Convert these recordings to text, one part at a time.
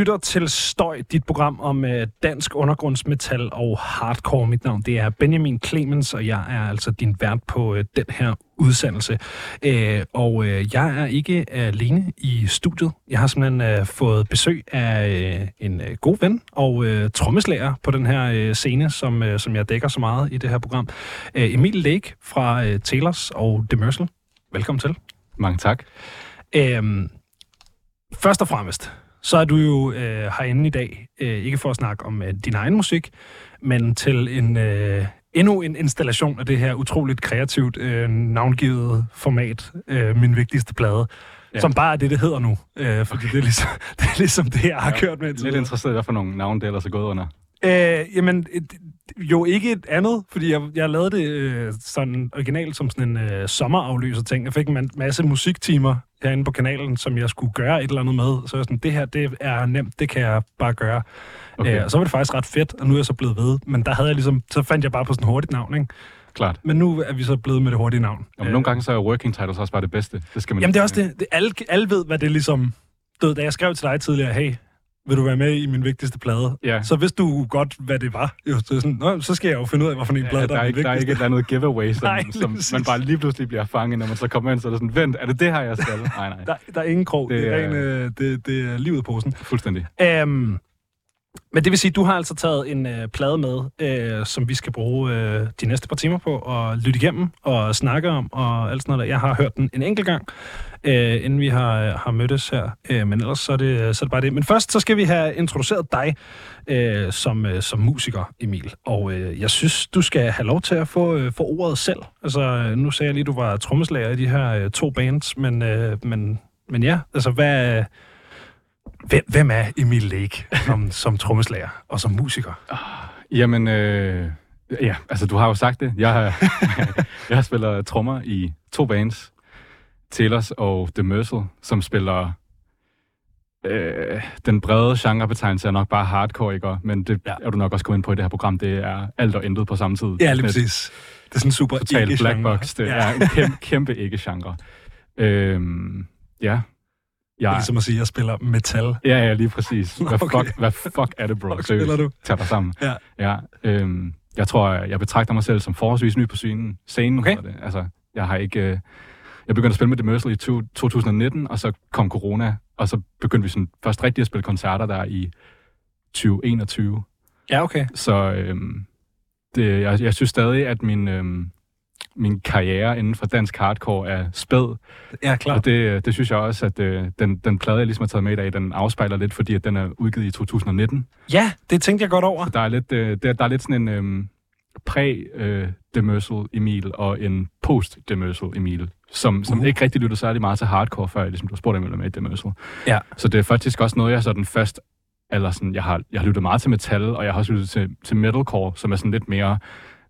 lytter til Støj, dit program om øh, dansk undergrundsmetal og hardcore. Mit navn det er Benjamin Clemens, og jeg er altså din vært på øh, den her udsendelse. Øh, og øh, jeg er ikke alene i studiet. Jeg har simpelthen øh, fået besøg af øh, en øh, god ven og øh, trommeslager på den her øh, scene, som, øh, som jeg dækker så meget i det her program. Øh, Emil Lake fra øh, Taylors og Demersal. Velkommen til. Mange tak. Øh, først og fremmest, så er du jo øh, herinde i dag, øh, ikke for at snakke om øh, din egen musik, men til en øh, endnu en installation af det her utroligt kreativt øh, navngivet format, øh, min vigtigste plade, ja. som bare er det, det hedder nu. Øh, fordi det er, ligesom, det er ligesom det, jeg har ja, kørt med. Lidt interesseret, hvad for nogle navne det ellers er gået under. Øh, jamen, jo ikke et andet, fordi jeg, jeg lavede det øh, sådan originalt som sådan en øh, sommerafløser ting. Jeg fik en masse musiktimer herinde på kanalen, som jeg skulle gøre et eller andet med. Så jeg sådan, det her, det er nemt, det kan jeg bare gøre. Okay. Øh, og så var det faktisk ret fedt, og nu er jeg så blevet ved. Men der havde jeg ligesom, så fandt jeg bare på sådan hurtigt navn, ikke? Klart. Men nu er vi så blevet med det hurtige navn. Ja, men nogle gange så er working titles også bare det bedste. Det skal man Jamen det er også det. det alle, alle ved, hvad det er ligesom... Du, da jeg skrev til dig tidligere, hey, vil du være med i min vigtigste plade? Ja. Så hvis du godt, hvad det var, jo, så, sådan, Nå, så skal jeg jo finde ud af, hvorfor en plade, ja, der, der, er, ikke, der er ikke et eller andet giveaway, som, nej, som man bare lige pludselig bliver fanget, når man så kommer ind, så er det sådan, vent, er det det her, jeg skal? Nej, nej. der, der er ingen krog, det, det er, ren, øh, det, det er livet på posen. Fuldstændig. Um, men det vil sige, at du har altså taget en øh, plade med, øh, som vi skal bruge øh, de næste par timer på at lytte igennem og snakke om og alt sådan noget. Der. Jeg har hørt den en enkelt gang, øh, inden vi har, har mødtes her, øh, men ellers så er, det, så er det bare det. Men først så skal vi have introduceret dig øh, som, øh, som musiker, Emil. Og øh, jeg synes, du skal have lov til at få, øh, få ordet selv. Altså, øh, nu sagde jeg lige, at du var trommeslager i de her øh, to bands, men, øh, men, men ja, altså hvad... Hvem, hvem er Emil Lake som, som trommeslager og som musiker? Uh, jamen, øh, ja, altså du har jo sagt det. Jeg jeg har spillet trommer i to bands. Taylors og The Mercil, som spiller øh, den brede genrebetegnelse er nok bare hardcore, ikke? Men det ja. er du nok også kommet ind på i det her program. Det er alt og intet på samme tid. Ja, lige præcis. Det er sådan en super Total black box. Det ja. er en kæmpe, kæmpe ikke-genre. Øhm, ja, Ja. Det er ligesom at sige, at jeg spiller metal. Ja, ja, lige præcis. Hvad, okay. fuck, hvad fuck er det, bro? Fuck spiller du? Tag dig sammen. Ja. ja øhm, jeg tror, jeg betragter mig selv som forholdsvis ny på scenen. Scenen, okay. det. Altså, jeg har ikke... Øh, jeg begyndte at spille med The Merciless i 2019, og så kom corona, og så begyndte vi sådan først rigtig at spille koncerter der i 2021. Ja, okay. Så øhm, det, jeg, jeg synes stadig, at min, øhm, min karriere inden for dansk hardcore er spæd. Ja, klart. Og det, det synes jeg også, at øh, den, den plade, jeg ligesom har taget med i dag, den afspejler lidt, fordi at den er udgivet i 2019. Ja, det tænkte jeg godt over. Så der er lidt, øh, der, der er lidt sådan en øh, præ-demersal øh, Emil og en post-demersal Emil, som, som uh. ikke rigtig lyttede særlig meget til hardcore, før jeg ligesom, du spurgte, om med i demersal. Ja. Så det er faktisk også noget, jeg sådan først eller sådan, jeg har, jeg har lyttet meget til metal, og jeg har også lyttet til, til metalcore, som er sådan lidt mere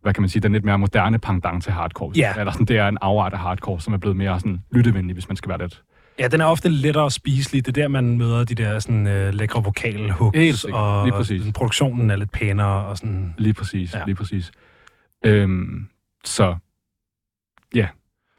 hvad kan man sige, den lidt mere moderne pendant til hardcore. Ja. Eller sådan, det er en afart af hardcore, som er blevet mere sådan lyttevenlig, hvis man skal være lidt. Ja, den er ofte lettere spiselig. Det er der, man møder de der sådan, øh, lækre vokale hooks, og lige præcis. produktionen er lidt pænere. Og sådan. Lige præcis, ja. lige præcis. Øhm, så, ja.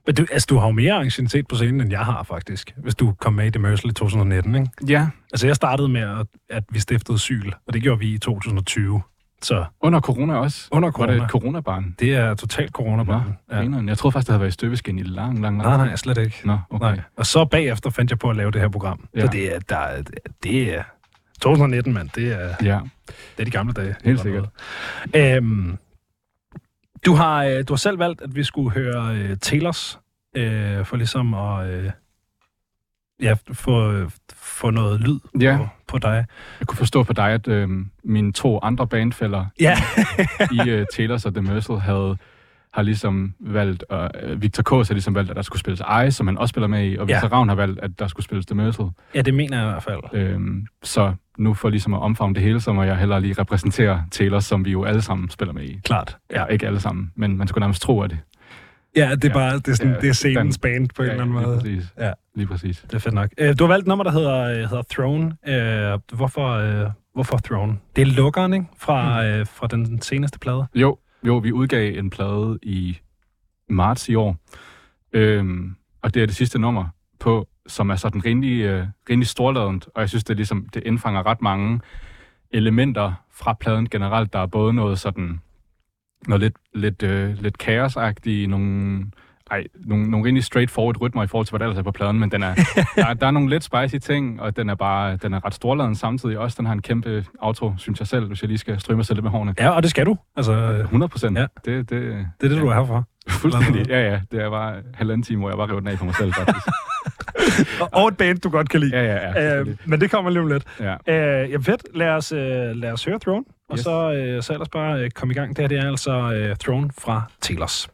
Men du, altså, du har jo mere anciennitet på scenen, end jeg har, faktisk. Hvis du kom med i Demersal i 2019, ikke? Ja. Altså, jeg startede med, at, at vi stiftede Syl, og det gjorde vi i 2020. Så under corona også? Under corona. Var det et coronabarn? Det er totalt coronabarn. Ja. Jeg troede faktisk, det havde været i støbeskin i lang, lang, lang Nej, nej, slet ikke. Nå, okay. Nej. Og så bagefter fandt jeg på at lave det her program. Ja. Så det er, der, det er 2019, mand. Det er, ja. det er de gamle dage. Helt sikkert. Øhm, du, har, øh, du har selv valgt, at vi skulle høre uh, Taylors, uh, for ligesom at... Uh, ja, få, få noget lyd ja. på, på dig. Jeg kunne forstå på dig, at øh, mine to andre bandfælder ja. i øh, Taylors og The Mercil havde har ligesom valgt, og uh, Victor K. har ligesom valgt, at der skulle spilles Ice, som han også spiller med i, og Victor ja. Ravn har valgt, at der skulle spilles The Mercil. Ja, det mener jeg i hvert fald. Øhm, så nu for ligesom at omfavne det hele, så må jeg heller lige repræsentere Taylor, som vi jo alle sammen spiller med i. Klart. Ja, ikke alle sammen, men man skulle nærmest tro, at det Ja, det er bare det er, sådan, ja, det er scenens den, band på en ja, eller anden måde. Lige præcis. Ja. Lige præcis. Det er fedt nok. Uh, du har valgt et nummer, der hedder, uh, hedder Throne. Uh, hvorfor, uh, hvorfor Throne? Det er lukkeren, ikke? Fra, mm. uh, fra den seneste plade. Jo, jo, vi udgav en plade i marts i år. Øhm, og det er det sidste nummer på som er sådan rimelig, øh, rimelig storladent, og jeg synes, det, ligesom, det indfanger ret mange elementer fra pladen generelt. Der er både noget sådan noget lidt, lidt, øh, lidt kaosagtigt, nogle, ej, nogle, nogle rimelig straightforward rytmer i forhold til, hvad der ellers er på pladen, men den er, der, der er nogle lidt spicy ting, og den er bare den er ret storladen samtidig også. Den har en kæmpe outro, synes jeg selv, hvis jeg lige skal stryge mig selv lidt med hårene. Ja, og det skal du. Altså, 100 procent. Ja. Det, det, det er det, du er her for. Fuldstændig. Ja, ja. Det er bare halvanden time, hvor jeg bare river den af på mig selv, faktisk. og et band, du godt kan lide. Ja, ja, ja. Øh, men det kommer lige om lidt. ja. Øh, ja, fedt. Lad os, øh, lad os høre Throne, og Yes. så, øh, så ellers bare øh, komme i gang. Det her det er altså øh, Throne fra Telos.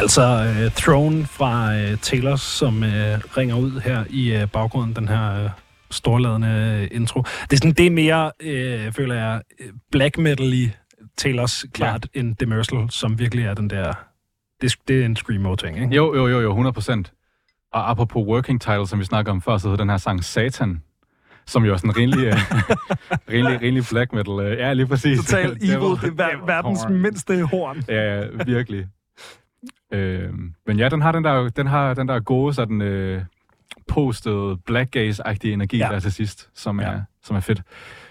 Altså uh, Throne fra uh, Taylor, som uh, ringer ud her i uh, baggrunden, den her uh, storladende intro. Det er, sådan, det er mere, uh, føler jeg, black metal i Taylors klart, ja. end Demersal, som virkelig er den der... Det, det er en screamo-ting, ikke? Jo, jo, jo, jo, 100 procent. Og apropos working title, som vi snakker om før, så hedder den her sang Satan, som jo er sådan rimelig, rimelig, rimelig black metal. Ja, lige præcis. Total evil, det er ver- verdens mindste horn. Ja, virkelig. Øh, men ja, den har den der, den har den der gode sådan øh, postet black gaze-agtige energi ja. der til sidst, som er, ja. som er fedt.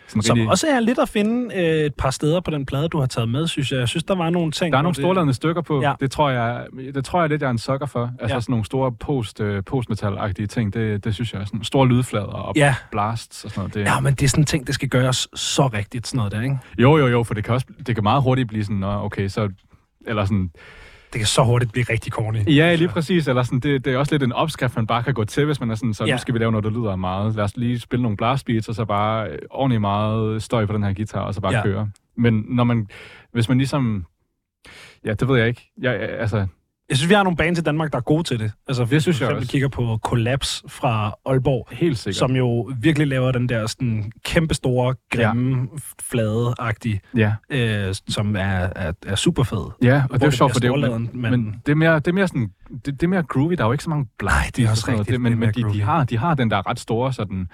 Sådan som rigtig... også er lidt at finde øh, et par steder på den plade, du har taget med, synes jeg. Jeg synes, der var nogle ting... Der er nogle storladende stykker på. Ja. Det, tror jeg, det tror jeg lidt, jeg er en sukker for. Altså ja. sådan nogle store post, øh, postmetal-agtige ting. Det, det synes jeg er sådan store lydflader og ja. blasts og sådan noget. Det, ja, men det er sådan ting, det skal gøres så rigtigt, sådan noget der, ikke? Jo, jo, jo, for det kan, også, det kan meget hurtigt blive sådan, okay, så... Eller sådan det kan så hurtigt blive rigtig corny. Ja, lige præcis. Eller sådan, det, det er også lidt en opskrift, man bare kan gå til, hvis man er sådan, så ja. nu skal vi lave noget, der lyder meget. Lad os lige spille nogle blast beats, og så bare øh, ordentligt meget støj på den her guitar, og så bare ja. køre. Men når man, hvis man ligesom... Ja, det ved jeg ikke. Jeg, altså, jeg synes, vi har nogle bands i Danmark, der er gode til det. Altså, det synes jeg også. Vi kigger på Collapse fra Aalborg. Helt sikkert. Som jo virkelig laver den der sådan, kæmpe store, grimme, ja. flade-agtige, ja. øh, som er, er, er super fed. Ja, og det er jo sjovt, for det er jo, men, men, det er mere, det er mere sådan, det, det er mere groovy. Der er jo ikke så mange. Nej, det er også rigtigt. Det, men, men de, de, har, de har den der ret store sådan,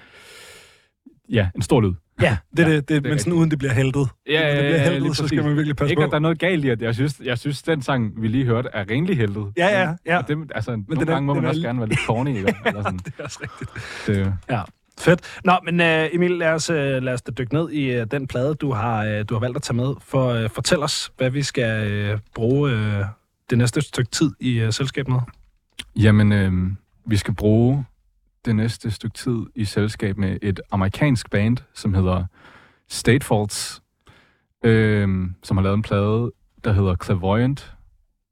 ja, en stor lyd. Ja, det er ja, det, det, det men sådan uden det bliver heldet. Ja, ja, det bliver heldet, ja, så skal man virkelig passe ikke, på. at der er noget galt i, at jeg synes, jeg synes, den sang, vi lige hørte, er renlig heldet. Ja, ja, ja. Og det, altså, men nogle den gange må man også er... gerne være lidt corny. Eller, eller sådan. det er også rigtigt. Det, ja. Fedt. Nå, men uh, Emil, lad os, uh, lad os da dykke ned i uh, den plade, du har, uh, du har valgt at tage med. For uh, fortæl os, hvad vi skal uh, bruge uh, det næste stykke tid i uh, selskab med. Jamen, øh, vi skal bruge det næste stykke tid i selskab med et amerikansk band, som hedder State Faults, øh, som har lavet en plade, der hedder Clairvoyant.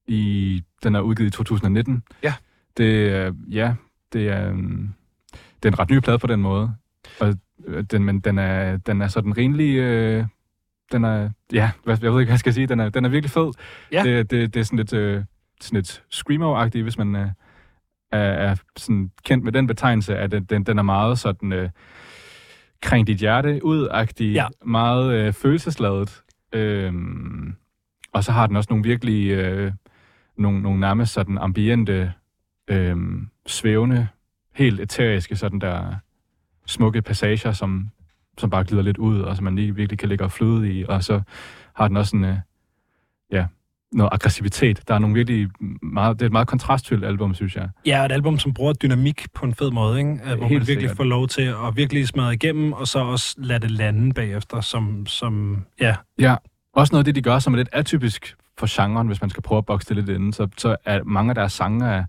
I, den er udgivet i 2019. Ja. Det er, ja, det er, øhm, det er en ret ny plade på den måde. Og øh, den, men den er, den er sådan rimelig... Øh, den er, ja, jeg ved ikke, hvad jeg skal sige. Den er, den er virkelig fed. Ja. Det, det, det er sådan lidt, øh, sådan lidt screamo-agtigt, hvis man øh, er, er sådan kendt med den betegnelse, at den, den er meget sådan... Øh, kring dit hjerte ud-agtig, ja. meget øh, følelsesladet. Øhm, og så har den også nogle virkelig, øh, nogle, nogle nærmest sådan ambiente, øh, svævende, helt eteriske sådan der smukke passager, som, som bare glider lidt ud, og som man lige virkelig kan ligge og flyde i. Og så har den også en, øh, ja, noget aggressivitet. Der er nogle virkelig meget, det er et meget kontrastfyldt album, synes jeg. Ja, et album, som bruger dynamik på en fed måde, ikke? Hvor Helt man virkelig sikkert. får lov til at virkelig smadre igennem, og så også lade det lande bagefter, som, som ja. Ja, også noget af det, de gør, som er lidt atypisk for genren, hvis man skal prøve at bokse det lidt inden, så, så er mange af deres sange er,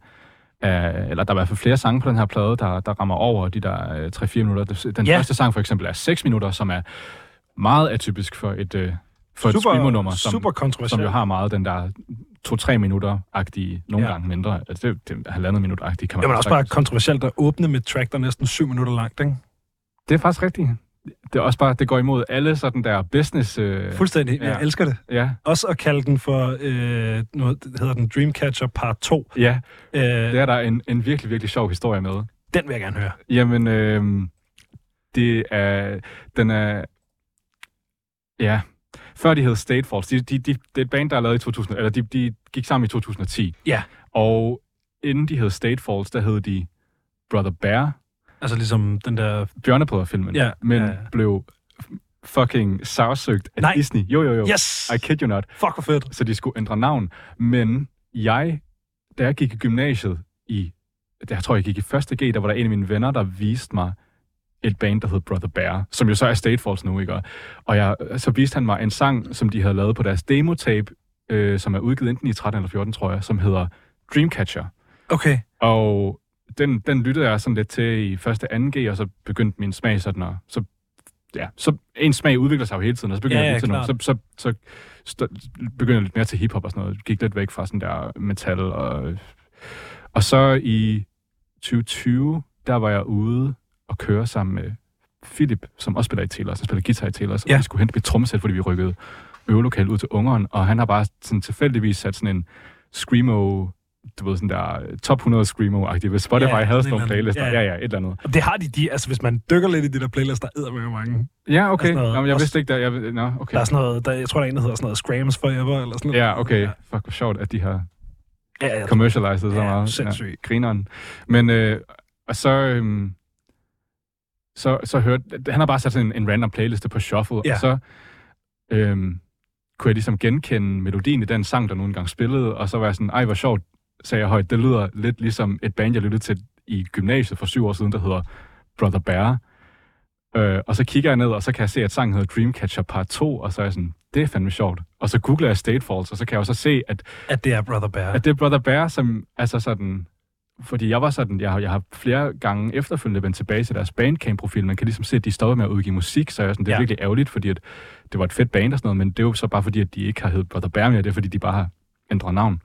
er, eller der er i hvert fald flere sange på den her plade, der, der rammer over de der 3-4 øh, minutter. Den ja. første sang for eksempel er 6 minutter, som er meget atypisk for et, øh, for super, et screamo-nummer, som, super som jo har meget den der to-tre minutter-agtige, nogle ja. gange mindre. Altså det, det er halvandet minut-agtige, kan man Det er også bare kontroversielt at åbne med track, der er næsten syv minutter langt, ikke? Det er faktisk rigtigt. Det er også bare, det går imod alle sådan der business... Øh, Fuldstændig. Ja. Jeg elsker det. Ja. Også at kalde den for, øh, noget, det hedder den Dreamcatcher Part 2. Ja, øh, det er der en, en virkelig, virkelig sjov historie med. Den vil jeg gerne høre. Jamen, øh, det er, den er, ja, før de hed State Falls. De, de, de, det er et band, der er lavet i 2000, eller de, de gik sammen i 2010. Ja. Og inden de hed State Falls, der hed de Brother Bear. Altså ligesom den der... Bjørnebrødre-filmen. Ja. Men ja, ja. blev fucking sagsøgt af Nej. Disney. Jo, jo, jo. Yes! I kid you not. Fuck, hvor fedt. Så de skulle ændre navn. Men jeg, da jeg gik i gymnasiet i, jeg tror, jeg gik i første G, der var der en af mine venner, der viste mig et band, der hed Brother Bear, som jo så er State Falls nu, ikke? Og jeg, så viste han mig en sang, som de havde lavet på deres demotape, øh, som er udgivet enten i 13 eller 14, tror jeg, som hedder Dreamcatcher. Okay. Og den, den lyttede jeg sådan lidt til i første 2G, og så begyndte min smag sådan at... Så, ja, så en smag udvikler sig jo hele tiden, og så begynder ja, jeg til noget. Så, så, så, så begynder jeg lidt mere til hiphop og sådan noget. Gik lidt væk fra sådan der metal. Og, og så i 2020, der var jeg ude og køre sammen med Philip, som også spiller i Taylor, som spiller guitar i Taylor, Ja. og vi skulle hente mit trommesæt, fordi vi rykkede øvelokale ud til ungeren, og han har bare sådan tilfældigvis sat sådan en Screamo, du ved, sådan der øh, top 100 Screamo-agtigt. Hvis Spotify Ja, ja, havde sådan nogle playlister. ja, Ja, ja. ja, et eller andet. Og det har de, de, altså hvis man dykker lidt i de der playlister, der med mange. Ja, okay. sådan noget. Nå, men jeg Også- vidste ikke, der... Jeg, nå, okay. Der er sådan noget, der, jeg tror, der er en, der hedder sådan noget Scrams Forever, eller sådan noget. Ja, okay. Fuck, hvor sjovt, at de har Ja, ja, commercialized så Ja, meget. sindssygt. Ja, grineren. Men, øh, og så... Øhm, så, så hørte... Han har bare sat sådan en, en random playliste på shuffle, Ja. og så øhm, kunne jeg ligesom genkende melodien i den sang, der nogle gange spillede, og så var jeg sådan, ej, hvor sjovt, sagde jeg højt. Det lyder lidt ligesom et band, jeg lyttede til i gymnasiet for syv år siden, der hedder Brother Bear. Øh, og så kigger jeg ned, og så kan jeg se, at sangen hedder Dreamcatcher Part 2, og så er jeg sådan, det er fandme sjovt. Og så googler jeg State Falls, og så kan jeg også se, at at det er Brother Bear. at det er Brother Bear, som altså sådan... Fordi jeg var sådan, jeg har, jeg har flere gange efterfølgende vendt tilbage til deres Bandcamp-profil. Man kan ligesom se, at de stoppede med at udgive musik, så er sådan, det er Ja. virkelig ærgerligt, fordi at det var et fedt band og sådan noget, men det er jo så bare fordi, at de ikke har heddet Brother Bear mere, det er fordi, de bare har ændret navn.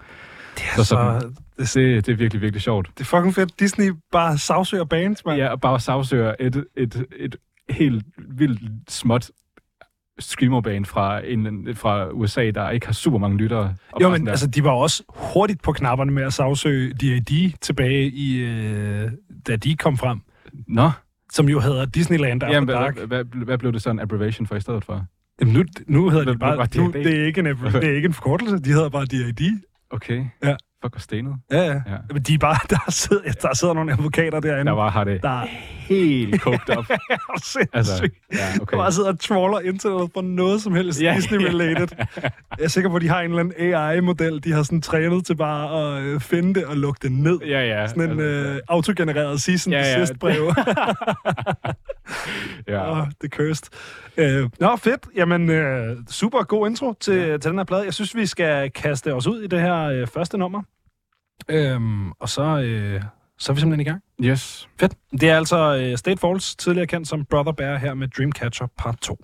det er så så, det, Det, det er virkelig, virkelig sjovt. det er fucking fedt. Disney bare sagsøger bands, mand. Ja, og bare sagsøger et, et, et helt vildt småt screamer-band fra, en, fra USA, der ikke har super mange lyttere. Jo, men der- altså, de var også hurtigt på knapperne med at sagsøge D.A.D. tilbage i, øh, da de kom frem, Nå, som jo hedder Disneyland After Jamen, Dark. hvad, hvad, hvad, blev det så en abbreviation for i stedet for? Jamen, nu, nu hedder de bare, nu, det, er ikke en, det er ikke en forkortelse, de hedder bare D.A.D. Okay. Ja. Fuck, hvor stenet. Ja, ja. Ja. Men de er bare, der sidder, der sidder nogle advokater derinde, Der var, har det der er helt kogt op. sindssygt. altså, ja, Okay. Der bare sidder og trawler internettet for noget som helst Ja. Disney-related. Jeg er sikker på, at de har en eller anden AI-model, de har sådan trænet til bare at øh, finde det og lukke det ned. Ja, ja. Sådan en altså, øh, autogenereret season Ja, ja. desist brev. ja. Det er cursed. Øh, nå, fedt. Jamen, øh, super god intro til, ja. til den her plade. Jeg synes, vi skal kaste os ud i det her øh, første nummer. Øhm, og så, øh, så er vi simpelthen i gang. Yes. Fedt. Det er altså øh, State Falls, tidligere kendt som Brother Bear, her med Dreamcatcher Part 2.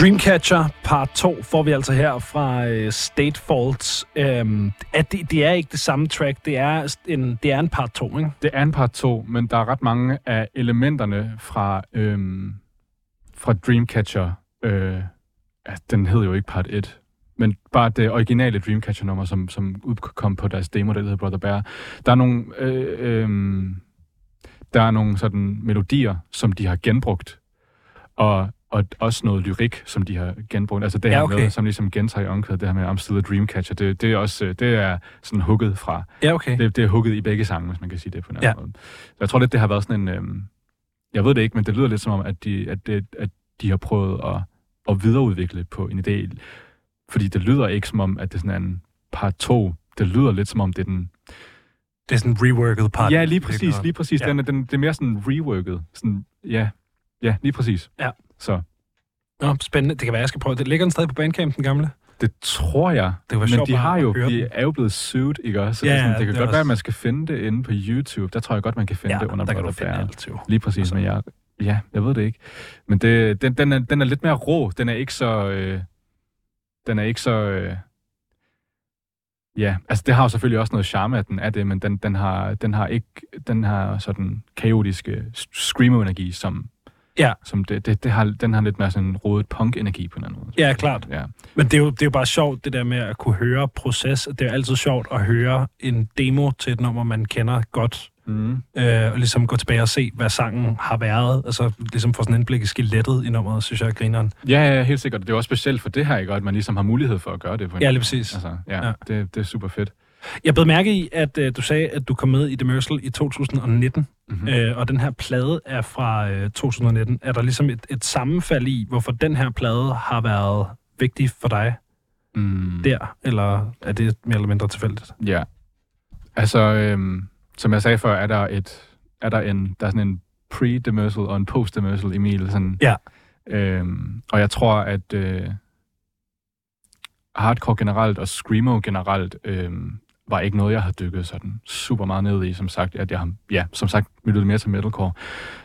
Dreamcatcher part 2 får vi altså her fra øh, State Faults. Øhm, at det, det er ikke det samme track, det er en, det er en part 2, ikke? Det er en part 2, men der er ret mange af elementerne fra, øhm, fra Dreamcatcher. Øh, ja, den hed jo ikke part 1, men bare det originale Dreamcatcher-nummer, som, som udkom på deres demo, der hedder Brother Bear. Der er nogle, øh, øh, der er nogle sådan melodier, som de har genbrugt, og, og også noget lyrik, som de har genbrugt. Altså det Ja, her okay. med, som ligesom gentager i omkvædet, det her med I'm still a Dreamcatcher, det, det er også, øh, det er sådan hugget fra, Ja, okay. det, det er hugget i begge sange, hvis man kan sige det på en anden Ja. måde. Så jeg tror lidt, det har været sådan en... Øhm, jeg ved det ikke, men det lyder lidt som om, at de, at det, at de har prøvet at, at videreudvikle på en idé. Fordi det lyder ikke som om, at det er sådan en part 2. Det lyder lidt som om, det er den... Det er sådan en reworked part. ja, lige præcis, lige præcis. Ja. Ja. Den, den, det er mere sådan reworket. Sådan, ja, ja, lige præcis. Ja. Så Nå, spændende. Det kan være, jeg skal prøve. Det ligger den stadig på Bandcamp, den gamle. det tror jeg. Det var men de har jo, de er jo blevet sued, ikke også? Så Ja, det, sådan, det kan det godt også- være, at man skal finde det inde på YouTube. Der tror jeg godt, man kan finde Ja, det under der kan du finde alt, jo. Lige præcis, Altså. men jeg, ja, jeg ved det ikke. Men det, den, den, er, den er lidt mere rå. Den er ikke så... Øh, den er ikke så... Øh, ja, altså det har jo selvfølgelig også noget charme, at den er det, men den, den, har, den har ikke den har sådan kaotiske screamo-energi, som, Ja. som det, det, det har, den har lidt mere sådan en rodet punk-energi på en anden måde. Ja, klart. Ja. Men det er, jo, det er jo bare sjovt, det der med at kunne høre proces. Det er jo altid sjovt at høre en demo til et nummer, man kender godt. Mm. Øh, og ligesom gå tilbage og se, hvad sangen har været. Altså ligesom få sådan en indblik i skelettet i nummeret, synes jeg er grineren. Ja, ja, helt sikkert. Det er jo også specielt for det her, ikke? Og at man ligesom har mulighed for at gøre det. På en Ja, lige præcis. Altså, ja, Ja. ja. Det, det er super fedt. Jeg blev mærke i, at øh, du sagde, at du kom med i Demersal i 2019. Mm-hmm. Mm. Øh, og den her plade er fra øh, 2019. Er der ligesom et, et sammenfald i, hvorfor den her plade har været vigtig for dig mm. der? Eller er det mere eller mindre tilfældigt? Ja. Altså, øhm, som jeg sagde før, er der et, er der en, der er sådan en pre-demersal og en post-demersal, Emil. Sådan, Ja. Øhm, og jeg tror, at øh, hardcore generelt og screamo generelt øhm, var ikke noget, jeg har dykket sådan super meget ned i. Som sagt, at jeg har, ja, som sagt, lyttet mere til metalcore.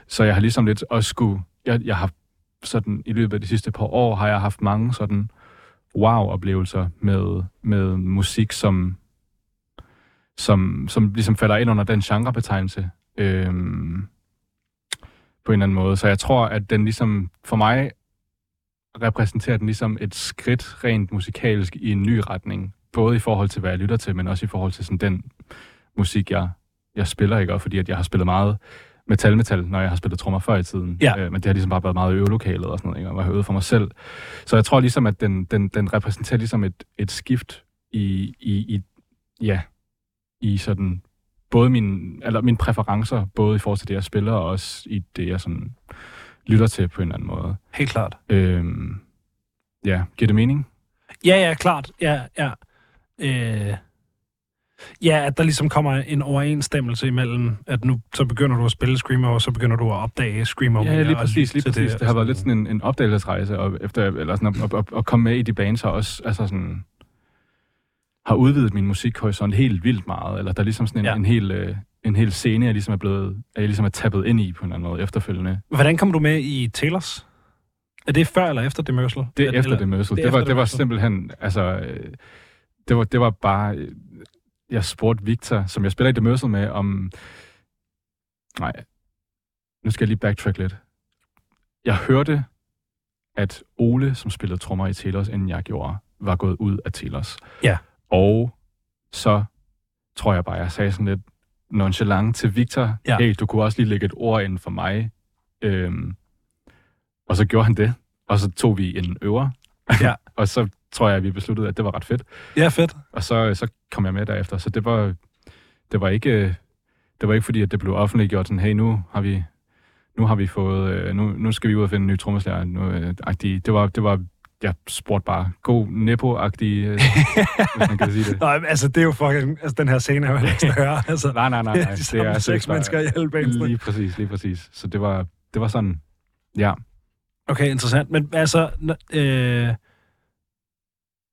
Så jeg har ligesom lidt også skulle, jeg, jeg har sådan, i løbet af de sidste par år, har jeg haft mange sådan wow-oplevelser med, med musik, som, som, som ligesom falder ind under den genrebetegnelse. Øhm, på en eller anden måde. Så jeg tror, at den ligesom, for mig, repræsenterer den ligesom et skridt rent musikalsk i en ny retning. Både i forhold til, hvad jeg lytter til, men også i forhold til sådan den musik, jeg, jeg spiller, ikke? Og fordi at jeg har spillet meget metal-metal, når jeg har spillet trommer før i tiden. Ja. Øh, men det har ligesom bare været meget øvelokalet og sådan noget, ikke? Og jeg har øvet for mig selv. Så jeg tror ligesom, at den, den, den repræsenterer ligesom et, et skift i, i, i, ja, i sådan både min, eller mine præferencer, både i forhold til det, jeg spiller, og også i det, jeg sådan lytter til på en eller anden måde. Helt klart. Øhm, ja, giver det mening? Ja, ja, klart. Ja, ja. Øh, ja, at der ligesom kommer en overensstemmelse imellem, at nu så begynder du at spille Screamer, og så begynder du at opdage Screamer. Ja, lige præcis, lige præcis. Det, det har været lidt sådan en, en opdagelsesrejse, og efter, eller sådan at, at, at, komme med i de bands, har også altså sådan, har udvidet min musikhorisont helt vildt meget, eller der er ligesom sådan en, Ja. en, hel, øh, en hel scene, jeg ligesom er blevet, jeg ligesom er tappet ind i på en eller anden måde efterfølgende. Hvordan kom du med i Taylors? Er det før eller efter Demersal? Det er efter det mødsel. det Det, var, det var Demersal. simpelthen, altså, øh, det var, det var bare, øh, jeg spurgte Victor, som jeg spiller i det mødsel med, om, nej, nu skal jeg lige backtrack lidt. Jeg hørte, at Ole, som spillede trommer i Telos, inden jeg gjorde, var gået ud af Telos. Ja. Og så tror jeg bare, jeg sagde sådan lidt nonchalant til Victor, Ja. hey, du kunne også lige lægge et ord ind for mig. Øhm, og så gjorde han det, og så tog vi en øver. Ja. og så tror jeg, vi besluttede, at det var ret fedt. Ja, fedt. Og så, så kom jeg med derefter. Så det var, det var ikke, det var ikke fordi, at det blev offentliggjort sådan, hey, nu har vi, nu har vi fået, øh, nu, nu skal vi ud og finde en ny trommeslager. Nu, øh, agtig. det var, det var, jeg spurgte bare, god Nepo-agtig, øh, hvis man kan sige det. Nej, altså, det er jo fucking... Altså, den her scene er jo ikke høre. Altså, Nej, nej, nej, nej. de samme seks seriøst bare- mennesker i alle bandsene. Lige præcis, lige præcis. Så det var, det var sådan, ja. Okay, interessant. Men altså, øh,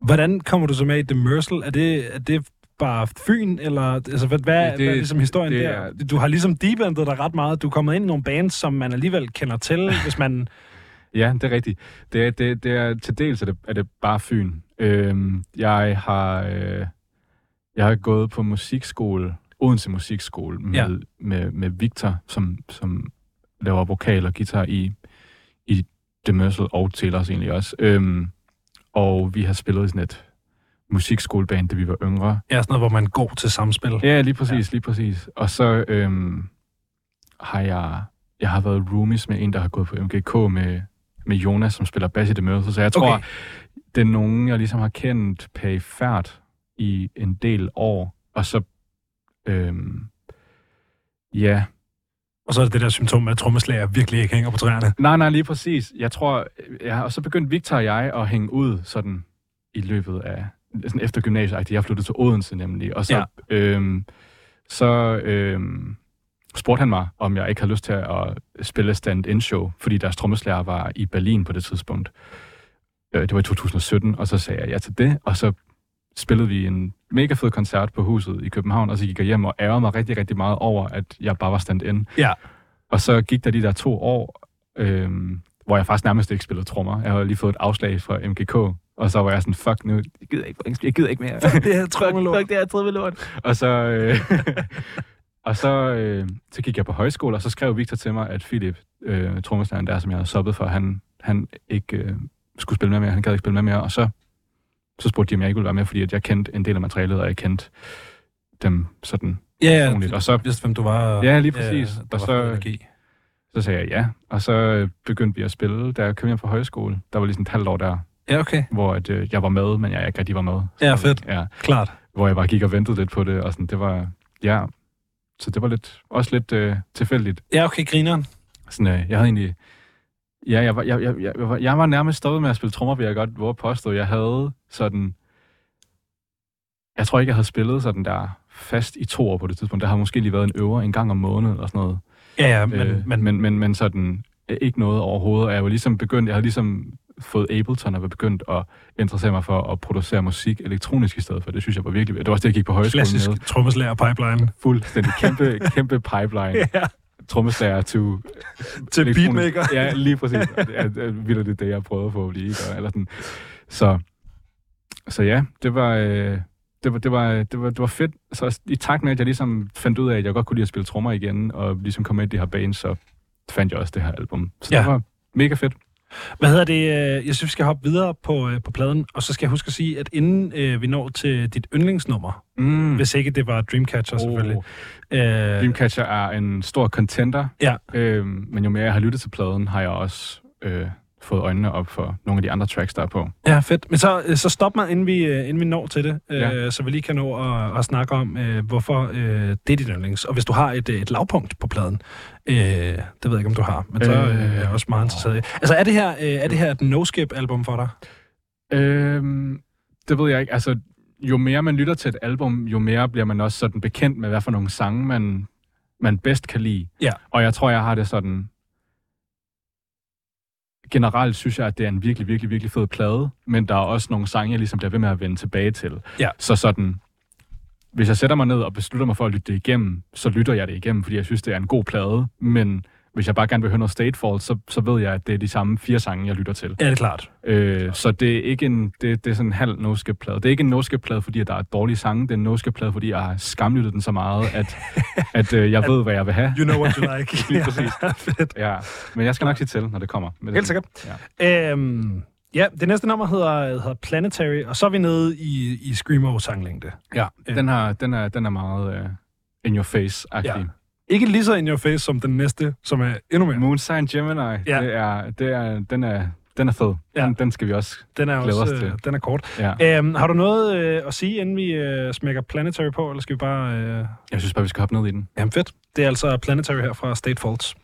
hvordan kommer du så med i Demersal? Er det, er det bare Fyn, eller altså, hvad, hvad, det, hvad er ligesom historien det der? er- Du har ligesom deependet dig ret meget. Du er kommet ind i nogle bands, som man alligevel kender til, hvis man Ja, det er rigtigt. Det er, det, det er, til dels er det, er det bare Fyn. Øhm, jeg har øh, jeg har gået på musikskole, Odense Musikskole, med, Ja. med, med Victor, som, som laver vokal og guitar i, i The Mercel og Taylors egentlig også. Øhm, og vi har spillet i sådan et musikskoleband, da vi var yngre. Ja, sådan noget, hvor man god til samspil. Ja, lige præcis, ja. lige præcis. Og så øhm, har jeg, jeg har været roomies med en, der har gået på MGK med, med Jonas, som spiller bass i The Mercil. Så jeg tror, okay. det er nogen, jeg ligesom har kendt perifært i en del år. Og så, øhm, ja, Og så er det det der symptom med, at trommeslager virkelig ikke hænger på træerne. nej, nej, lige præcis. Jeg tror, ja, og så begyndte Victor og jeg at hænge ud sådan i løbet af, sådan efter gymnasiet. Jeg flyttede til Odense nemlig, og så, Ja. ja. øhm, så øhm, spurgte han mig, om jeg ikke havde lyst til at spille stand-in show, fordi deres trommeslager var i Berlin på det tidspunkt. Øh, Det var i 2017, og så sagde jeg ja til det, og så spillede vi en mega fed koncert på huset i København, og så gik jeg hjem og ærgede mig rigtig, rigtig meget over, at jeg bare var stand-in. Ja. Og så gik der de der to år, øhm, hvor jeg faktisk nærmest ikke spillede trommer. Jeg havde lige fået et afslag fra MGK, og så var jeg sådan, fuck nu, jeg gider ikke, jeg gider ikke mere. Det er trommelort. Fuck, det er trommelort. Og så, øh, og så, øh, så gik jeg på højskole, og så skrev Victor til mig, at Philip, øh, der, som jeg havde soppet for, han, han ikke øh, skulle spille med mere, han gad ikke spille med mere, og så, så spurgte de, om jeg ikke ville være med, fordi at jeg kendte en del af materialet, og jeg kendte dem sådan Ja, ja. personligt. Og så, Vidste, hvem du var. Ja, lige præcis. der Og så- energi. så sagde jeg ja, og så øh, begyndte vi at spille, da jeg kom hjem fra højskole. Der var lige sådan et halvt år der, Ja, okay. hvor at, øh, jeg var med, men jeg ikke rigtig var med. Ja, fedt. Ja, Klart. hvor jeg bare gik og ventede lidt på det, og sådan, det var, ja, så det var lidt, også lidt øh, tilfældigt. Ja, okay, grineren. Sådan, øh, jeg havde egentlig, ja, jeg var, jeg, jeg, jeg, jeg, var, jeg var nærmest stoppet med at spille trommer, vil jeg godt at påstå. Jeg havde sådan, jeg tror ikke, jeg havde spillet sådan der fast i to år på det tidspunkt. Der har måske lige været en øver en gang om måneden og sådan noget. Ja, ja, men, øh, men, men, men, men sådan øh, ikke noget overhovedet. Jeg var ligesom begyndt, jeg havde ligesom fået Ableton og var begyndt at interessere mig for at producere musik elektronisk i stedet for. Det synes jeg var virkelig... Det var også det, jeg gik på højskolen klassisk med. trommeslager pipeline. Fuldstændig kæmpe, kæmpe pipeline. Ja, Trommeslager to... til beatmaker. Ja, lige præcis. Det er, det er vildt det, det, jeg prøvede på at blive. Og- Eller sådan. Så, så ja, det var... Øh, det var, det, var, det, var, det var fedt. Så i takt med, at jeg ligesom fandt ud af, at jeg godt kunne lide at spille trommer igen, og ligesom komme med i det her band, så fandt jeg også det her album. Så Ja. det var mega fedt. Hvad hedder det? øh, Jeg synes, vi skal hoppe videre på, øh, på pladen, og så skal jeg huske at sige, at inden øh, vi når til dit yndlingsnummer, Mm. hvis ikke det var Dreamcatcher selvfølgelig. Oh. Øh, Dreamcatcher er en stor contender, Ja. øhm, men jo mere jeg har lyttet til pladen, har jeg også øh, fået øjnene op for nogle af de andre tracks, der er på. Ja, fedt. Men så, øh, så stop mig, inden vi, øh, inden vi når til det, øh, Ja. så vi lige kan nå at, at snakke om, øh, hvorfor øh, det er dit yndlings. Og hvis du har et, øh, et lavpunkt på pladen, øh, det ved jeg ikke, om du har, men så øh, Øh, er jeg også meget interesseret i. Altså, er det her, øh, er det her et no-skip-album for dig? Øhm, det ved jeg ikke. Altså, jo mere man lytter til et album, jo mere bliver man også sådan bekendt med, hvad for nogle sange, man, man bedst kan lide. Ja. Og jeg tror, jeg har det sådan... Generelt synes jeg, at det er en virkelig, virkelig, virkelig fed plade, men der er også nogle sange, jeg ligesom bliver ved med at vende tilbage til. Ja. Så sådan, hvis jeg sætter mig ned og beslutter mig for at lytte det igennem, så lytter jeg det igennem, fordi jeg synes, det er en god plade, men hvis jeg bare gerne vil høre noget Statefall, så, så ved jeg, at det er de samme fire sange, jeg lytter til. Ja, det er klart. Øh, så det er ikke en, det, det er sådan en halv no plade Det er ikke en no plade fordi at der er dårlige sange. Det er en no plade fordi jeg har skamlyttet den så meget, at, at øh, jeg ved, hvad jeg vil have. You know what you like. Lige præcis. Ja, fedt. Ja, men jeg skal nok sige til, når det kommer. Men det, Helt sikkert. Ja. Øhm, ja, det næste nummer hedder, hedder Planetary, og så er vi nede i, i Screamo-sanglængde. Ja, den, har, den, er, den er meget uh, in your face-agtig. Ja. Ikke lige så in your face som den næste, som er endnu mere. Moonsign Gemini, Ja. det er, det er, den, er, den er fed. Ja. Den, den skal vi også Den er glæde også os til. øh, den er kort. Ja. Øhm, har du noget øh, at sige, inden vi øh, smækker Planetary på, eller skal vi bare... Øh... Jeg synes bare, vi skal hoppe ned i den. Jamen fedt. Det er altså Planetary her fra State Faults.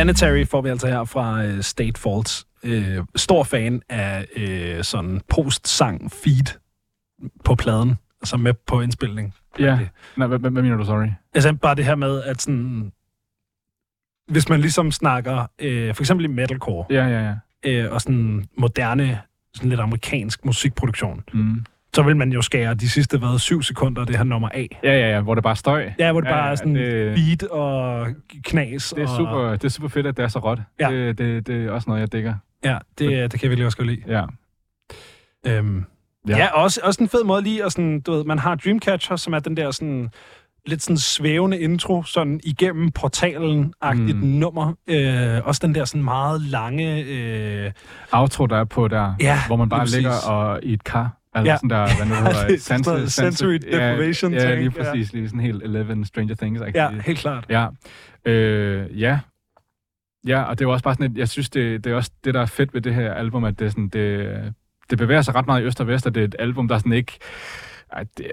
Planetary får vi altså her fra øh, State Faults. Øh, stor fan af øh, sådan post-sang feed på pladen, altså med på indspilning. Ja. Nej, hvad, hvad, hvad mener du, sorry? Altså bare det her med, at sådan, hvis man ligesom snakker, øh, for eksempel i metalcore, Ja, ja, ja. øh, og sådan moderne, sådan lidt amerikansk musikproduktion, Mm. Så vil man jo skære de sidste, hvad, syv sekunder, det her nummer af. Ja, ja, ja, hvor det bare er støj. Ja, hvor det Ja, bare ja, er sådan det- beat og knas. Det er, og, super, det er super fedt, at det er så råt. Ja. Det, det, det er også noget, jeg digger. Ja, det, det kan jeg virkelig også godt lide. Ja. Øhm, ja, Ja. også, også en fed måde lige at sådan, du ved, man har Dreamcatcher, som er den der sådan lidt sådan svævende intro, sådan igennem portalen-agtigt mm. Mm. nummer. Øh, også den der sådan meget lange... Øh, Outro, der er på der, Ja, hvor man bare ligger og i et kar. Altså Ja. ja. sådan der, hvad nu hedder, er noget sensory deprivation Ja, ja lige ja. præcis. Lige sådan helt Eleven Stranger Things. ja, helt klart. Ja. Øh, ja. Ja, og det er jo også bare sådan, et, jeg synes, det, det er også det, der er fedt ved det her album, at det, sådan, det, det bevæger sig ret meget i øst og vest, og det er et album, der sådan ikke... Ej, det,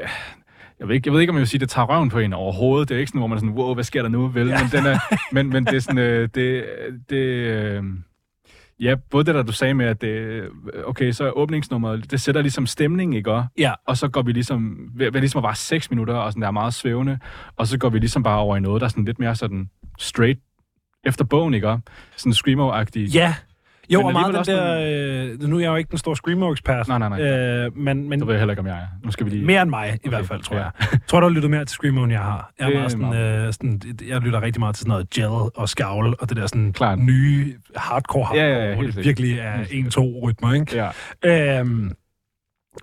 jeg ved, ikke, jeg ved ikke, om jeg vil sige, det tager røven på en overhovedet. Det er ikke sådan, hvor man er sådan, wow, hvad sker der nu? Vel, ja. men, den er, men, men det er sådan, øh, det, det, øh, ja, både det der, du sagde med, at det, okay, så er åbningsnummeret, det sætter ligesom stemning, ikke også? Ja, Og så går vi ligesom, ved, ved ligesom være 6 minutter, og sådan der er meget svævende, og så går vi ligesom bare over i noget, der er sådan lidt mere sådan straight efter bogen, ikke? også? Sådan screamo-agtigt. ja. Jo, Men og meget den der... Øh, nu er jeg jo ikke den store Screamo-ekspert. Nej, nej, nej. Øh, men, men Det ved jeg heller ikke, om jeg er. Nu skal vi lige... mere end mig, i Okay, hvert fald, tror ja. jeg. Jeg tror, du har lyttet mere til Screamo, end jeg har. Jeg, er meget sådan, meget. øh, sådan, jeg lytter rigtig meget til sådan noget gel og skavl, og det der sådan Klart. nye hardcore hardcore, Ja, ja, ja, hvor det virkelig er 1-2 rytmer, ikke? Ja. Øhm,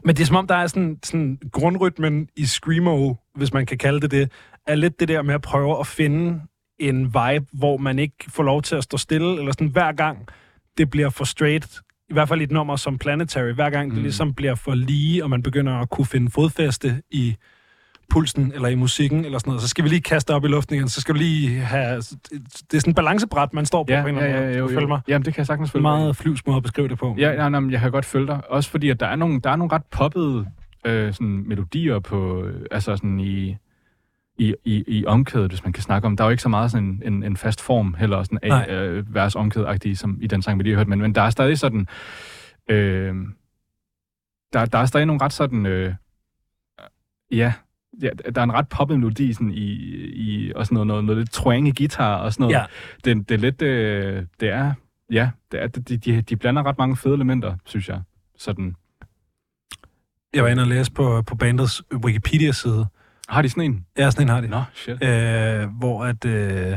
men det er som om, der er sådan, sådan grundrytmen i Screamo, hvis man kan kalde det det, er lidt det der med at prøve at finde en vibe, hvor man ikke får lov til at stå stille, eller sådan hver gang det bliver for straight, i hvert fald i et nummer som Planetary, hver gang det Mm. ligesom bliver for lige, og man begynder at kunne finde fodfæste i pulsen eller i musikken eller sådan noget, så skal vi lige kaste op i luften igen, så skal du lige have... Det er sådan en balancebræt, man står på Ja, på en ja, eller anden ja, måde. jo, følger mig? jo. Jamen, det kan jeg sagtens følge meget flyvsk måde at beskrive det på. Ja, ja nej, jeg kan godt følge dig. Også fordi, at der er nogle, der er nogle ret poppede øh, sådan melodier på, øh, altså sådan i, i, i, i omkædet, hvis man kan snakke om. Der er jo ikke så meget sådan en, en, en fast form heller, sådan af, øh, vers omkædet som i den sang, vi lige har hørt, men, men der er stadig sådan, øh, der, der er stadig nogle ret sådan, øh, ja, ja, der er en ret poppet melodi sådan i, i og sådan noget, noget, noget lidt twang i guitar og sådan noget. Ja. Det, det er lidt, øh, det er, ja, det er, de, de, de blander ret mange fede elementer, synes jeg. Sådan. Jeg var inde og læse på, på bandets Wikipedia-side. Har de sådan en? Ja, sådan en har de. Nå, shit. øh, hvor at, øh,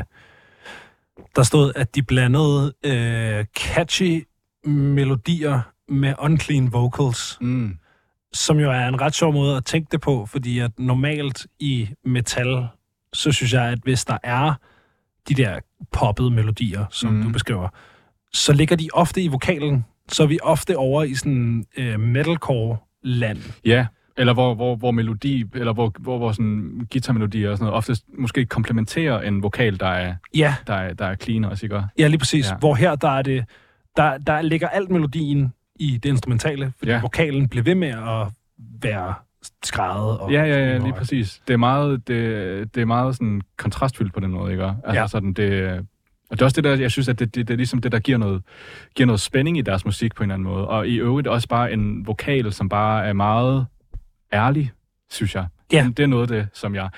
der stod, at de blandede øh, catchy melodier med unclean vocals, Mm. som jo er en ret sjov måde at tænke det på, fordi at normalt i metal, så synes jeg, at hvis der er de der poppede melodier, som mm. Du beskriver, så ligger de ofte i vokalen. Så er vi ofte over i sådan øh, metalcore-land. Ja, eller hvor, hvor, hvor melodi, eller hvor, hvor, hvor sådan guitarmelodier og sådan noget, oftest måske komplementerer en vokal, der er, Ja, der er, der er clean også, ikke? Ja, lige præcis. Ja. Hvor her, der er det, der, der ligger alt melodien i det instrumentale, fordi ja. Vokalen bliver ved med at være skrædet. Og Ja, ja, ja, lige præcis. Det er meget, det, det er meget sådan kontrastfyldt på den måde, ikke? Altså ja. sådan, det, og det er også det der, jeg synes, at det, det, det er ligesom det, der giver noget, giver noget spænding i deres musik på en eller anden måde. Og i øvrigt også bare en vokal, som bare er meget ærlig, synes jeg. Ja. Det er noget af det, som jeg...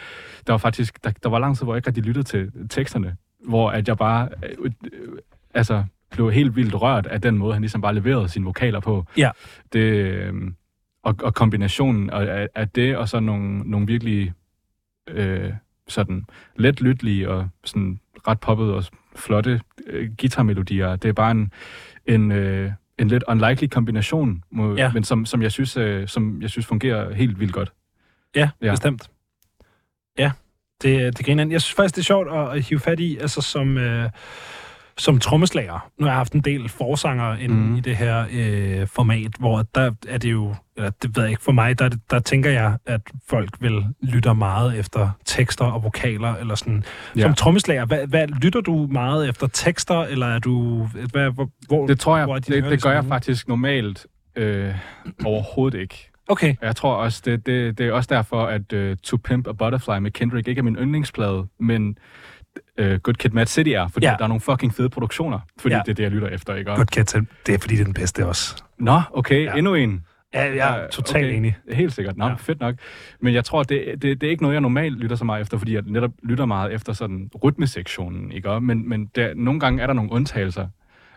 Der var faktisk... Der, der var lang tid, hvor jeg ikke rigtig lyttede til teksterne, hvor at jeg bare... Øh, øh, altså, blev helt vildt rørt af den måde, han ligesom bare leverede sine vokaler på. Ja. Det, øh, og, og kombinationen af, af det, og så nogle, nogle virkelig øh, sådan let lyttelige og sådan ret poppede og flotte øh, guitarmelodier. Det er bare en, en, øh, en lidt unlikely kombination, må, Ja. men som, som, jeg synes, øh, som jeg synes fungerer helt vildt godt. Ja, ja, Ja. bestemt. Ja, det, det griner. Jeg synes faktisk, det er sjovt at, at hive fat i, altså som, øh, som trommeslager. Nu har jeg haft en del forsanger inde mm. I det her øh, format, hvor der er det jo, eller det ved jeg ikke, for mig, der, der tænker jeg, at folk vil lytte meget efter tekster og vokaler, eller sådan. Ja. Som trommeslager, hvad, hvad, lytter du meget efter tekster, eller er du, hvad, hvor, hvor, Det tror jeg, hvor det, det, gør jeg faktisk normalt øh, overhovedet ikke. Okay, Jeg tror også, det, det, det er også derfor, at uh, To Pimp a Butterfly med Kendrick ikke er min yndlingsplade, men uh, Good Kid, Mad City er, fordi Ja. der er nogle fucking fede produktioner, fordi Ja. det er det, jeg lytter efter, ikke? Og, Good Cat, det er fordi, det er den bedste også. Nå, okay, Ja. endnu en. Ja, jeg er totalt okay. enig. Helt sikkert. Nå, Ja. fedt nok. Men jeg tror, det, det, det er ikke noget, jeg normalt lytter så meget efter, fordi jeg netop lytter meget efter sådan rytmesektionen, ikke? Men, men der, nogle gange er der nogle undtagelser.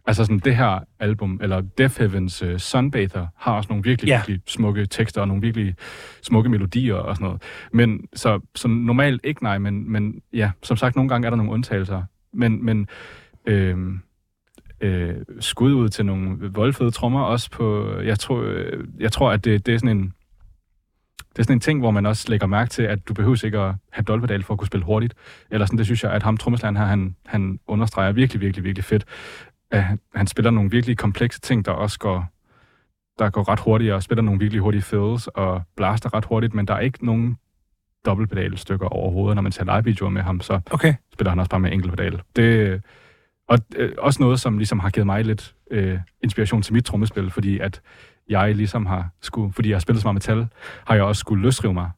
Altså sådan det her album, eller Death Heavens uh, Sunbather, har også nogle virkelig, Ja. virkelig smukke tekster og nogle virkelig smukke melodier og sådan noget. Men så, så normalt ikke nej, men, men ja, som sagt, nogle gange er der nogle undtagelser. Men, men øhm, øh, skud ud til nogle voldfede trommer også på, jeg tror, øh, jeg tror at det, det er sådan en det er sådan en ting, hvor man også lægger mærke til, at du behøver ikke at have dolpedal for at kunne spille hurtigt. Eller sådan, det synes jeg, at ham, trommeslageren her, han, han understreger virkelig, virkelig, virkelig fedt. At han, spiller nogle virkelig komplekse ting, der også går, der går ret hurtigt, og spiller nogle virkelig hurtige fills, og blaster ret hurtigt, men der er ikke nogen dobbeltpedalstykker overhovedet. Når man ser live-videoer med ham, så Okay. spiller han også bare med enkeltpedal. Det, og øh, også noget, som ligesom har givet mig lidt øh, inspiration til mit trommespil, fordi at jeg ligesom har skulle, fordi jeg har spillet så meget metal, har jeg også skulle løsrive mig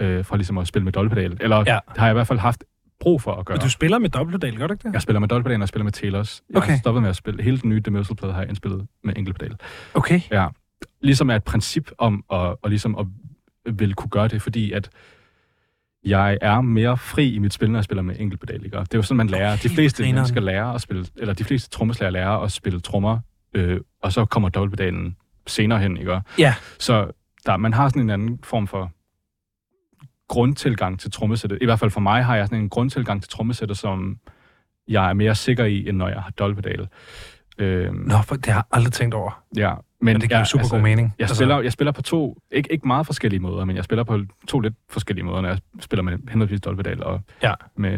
øh, fra ligesom at spille med dolpedal. Eller ja. har jeg i hvert fald haft brug for at gøre. Men du spiller med dobbeltpedal, gør du ikke det? Jeg spiller med dolpedal, og jeg spiller med Taylors. Jeg Okay. har stoppet med at spille. Hele den nye Demersal-plade har jeg indspillet med enkeltpedal. Okay. Ja. Ligesom er et princip om at, at, ligesom at vil kunne gøre det, fordi at jeg er mere fri i mit spil, når jeg spiller med enkeltpedal. Ikke? Og Det er jo sådan, man lærer. De Okay, fleste grineren. mennesker lærer at spille, eller de fleste trommeslager lærer at spille trommer, øh, og så kommer dobbeltpedalen senere hen. Ikke? Ja. Så der, man har sådan en anden form for grundtilgang til trommesættet. I hvert fald for mig har jeg sådan en grundtilgang til trommesættet, som jeg er mere sikker i, end når jeg har dobbeltpedal. Øh, Nå, for det har jeg aldrig tænkt over. ja, Men det giver ja, ja, super altså, god mening. jeg spiller, jeg spiller på to, ikke, ikke meget forskellige måder, men jeg spiller på to lidt forskellige måder, når jeg spiller med henholdsvis Dolvedal og Ja. med...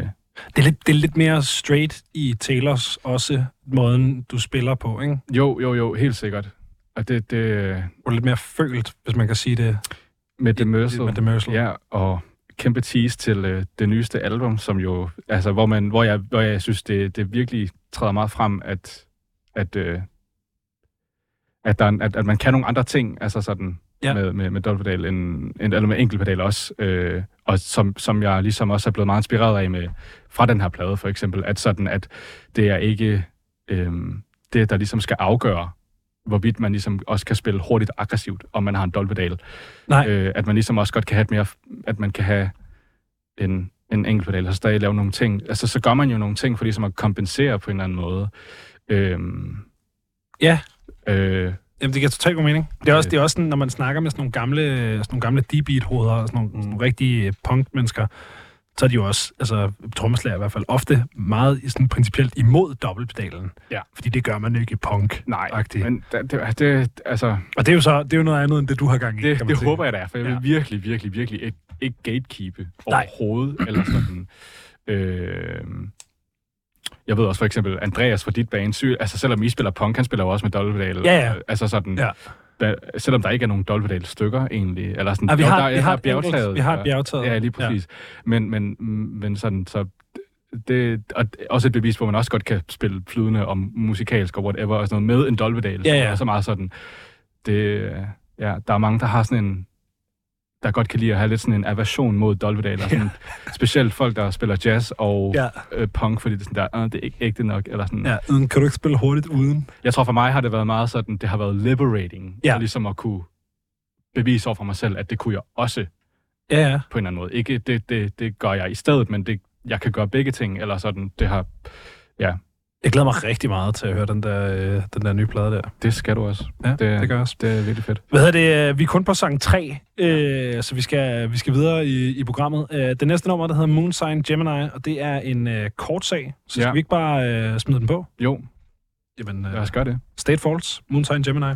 Det er, lidt, det er lidt mere straight i Taylors også, måden du spiller på, ikke? Jo, jo, jo, helt sikkert. Og det, det Og lidt mere følt, hvis man kan sige det. Med Demersal, Med Demersal. ja, og kæmpe tease til øh, det nyeste album, som jo, altså, hvor, man, hvor, jeg, hvor jeg synes, det, det virkelig træder meget frem, at, at, øh, at, der, er at, at man kan nogle andre ting, altså sådan, ja. med, med, med dobbeltpedal, end, end, eller med enkeltpedal også, øh, og som, som jeg ligesom også er blevet meget inspireret af med, fra den her plade for eksempel, at sådan, at det er ikke øh, det, der ligesom skal afgøre, hvorvidt man ligesom også kan spille hurtigt aggressivt, om man har en dobbeltpedal. Nej. Øh, at man ligesom også godt kan have et mere, at man kan have en, en enkeltpedal, og stadig lave nogle ting. Altså, så gør man jo nogle ting for ligesom at kompensere på en eller anden måde. Øhm, Ja. Øh, Jamen, det giver totalt god mening. Det er også, Øh. det er også sådan, når man snakker med sådan nogle gamle, sådan nogle gamle D-beat-hoveder og sådan nogle, sådan nogle rigtige punk-mennesker, så er de jo også, altså trommeslager i hvert fald, ofte meget sådan principielt imod dobbeltpedalen. Ja. Fordi det gør man ikke i punk. nej, Agtigt. men det, det, det, altså, Og det er jo så det er jo noget andet, end det du har gang i. det, kan det sige. håber jeg da, for jeg vil Ja. virkelig, virkelig, virkelig ikke, ikke gatekeepe Nej. overhovedet. eller sådan. Øh, jeg ved også for eksempel, Andreas fra dit bane, sy- altså selvom I spiller punk, han spiller jo også med dobbeltpedal. Ja, ja. Altså sådan, Ja. Der, selvom der ikke er nogen dobbeltpedal stykker egentlig. Eller sådan, Ah, vi har, der, vi har, et bjergtaget. vi har bjergtaget. Ja, lige præcis. Ja. Men, men, men sådan, så det og også et bevis, hvor man også godt kan spille flydende og musikalsk og whatever, og sådan noget med en dolvedal. Ja, ja. Så meget sådan, det, ja, der er mange, der har sådan en, der godt kan lide at have lidt sådan en aversion mod dolvedal, og sådan, specielt folk, der spiller jazz og Ja, øh, punk, fordi det er sådan der, "Ah, det er ikke ægte nok, eller sådan. ja. Uden, kan du ikke spille hurtigt uden? Jeg tror for mig har det været meget sådan, det har været liberating, Ja. ja. ligesom at kunne bevise over for mig selv, at det kunne jeg også Ja, ja. på en eller anden måde. Ikke det, det, det gør jeg i stedet, men det, jeg kan gøre begge ting, eller sådan, det har, Jeg glæder mig rigtig meget til at høre den der, øh, den der nye plade der. det skal du også. Ja, det, det gør også. Det er virkelig fedt. Hvad hedder det? Vi er kun på sang 3, øh, så vi skal, vi skal videre i, i programmet. Øh, det næste nummer, der hedder Moonsign Gemini, og det er en øh, kort sag. Så skal Ja. vi ikke bare øh, smide den på? Jo, Jamen, lad øh, os gøre det. State Faults, Moonsign Gemini.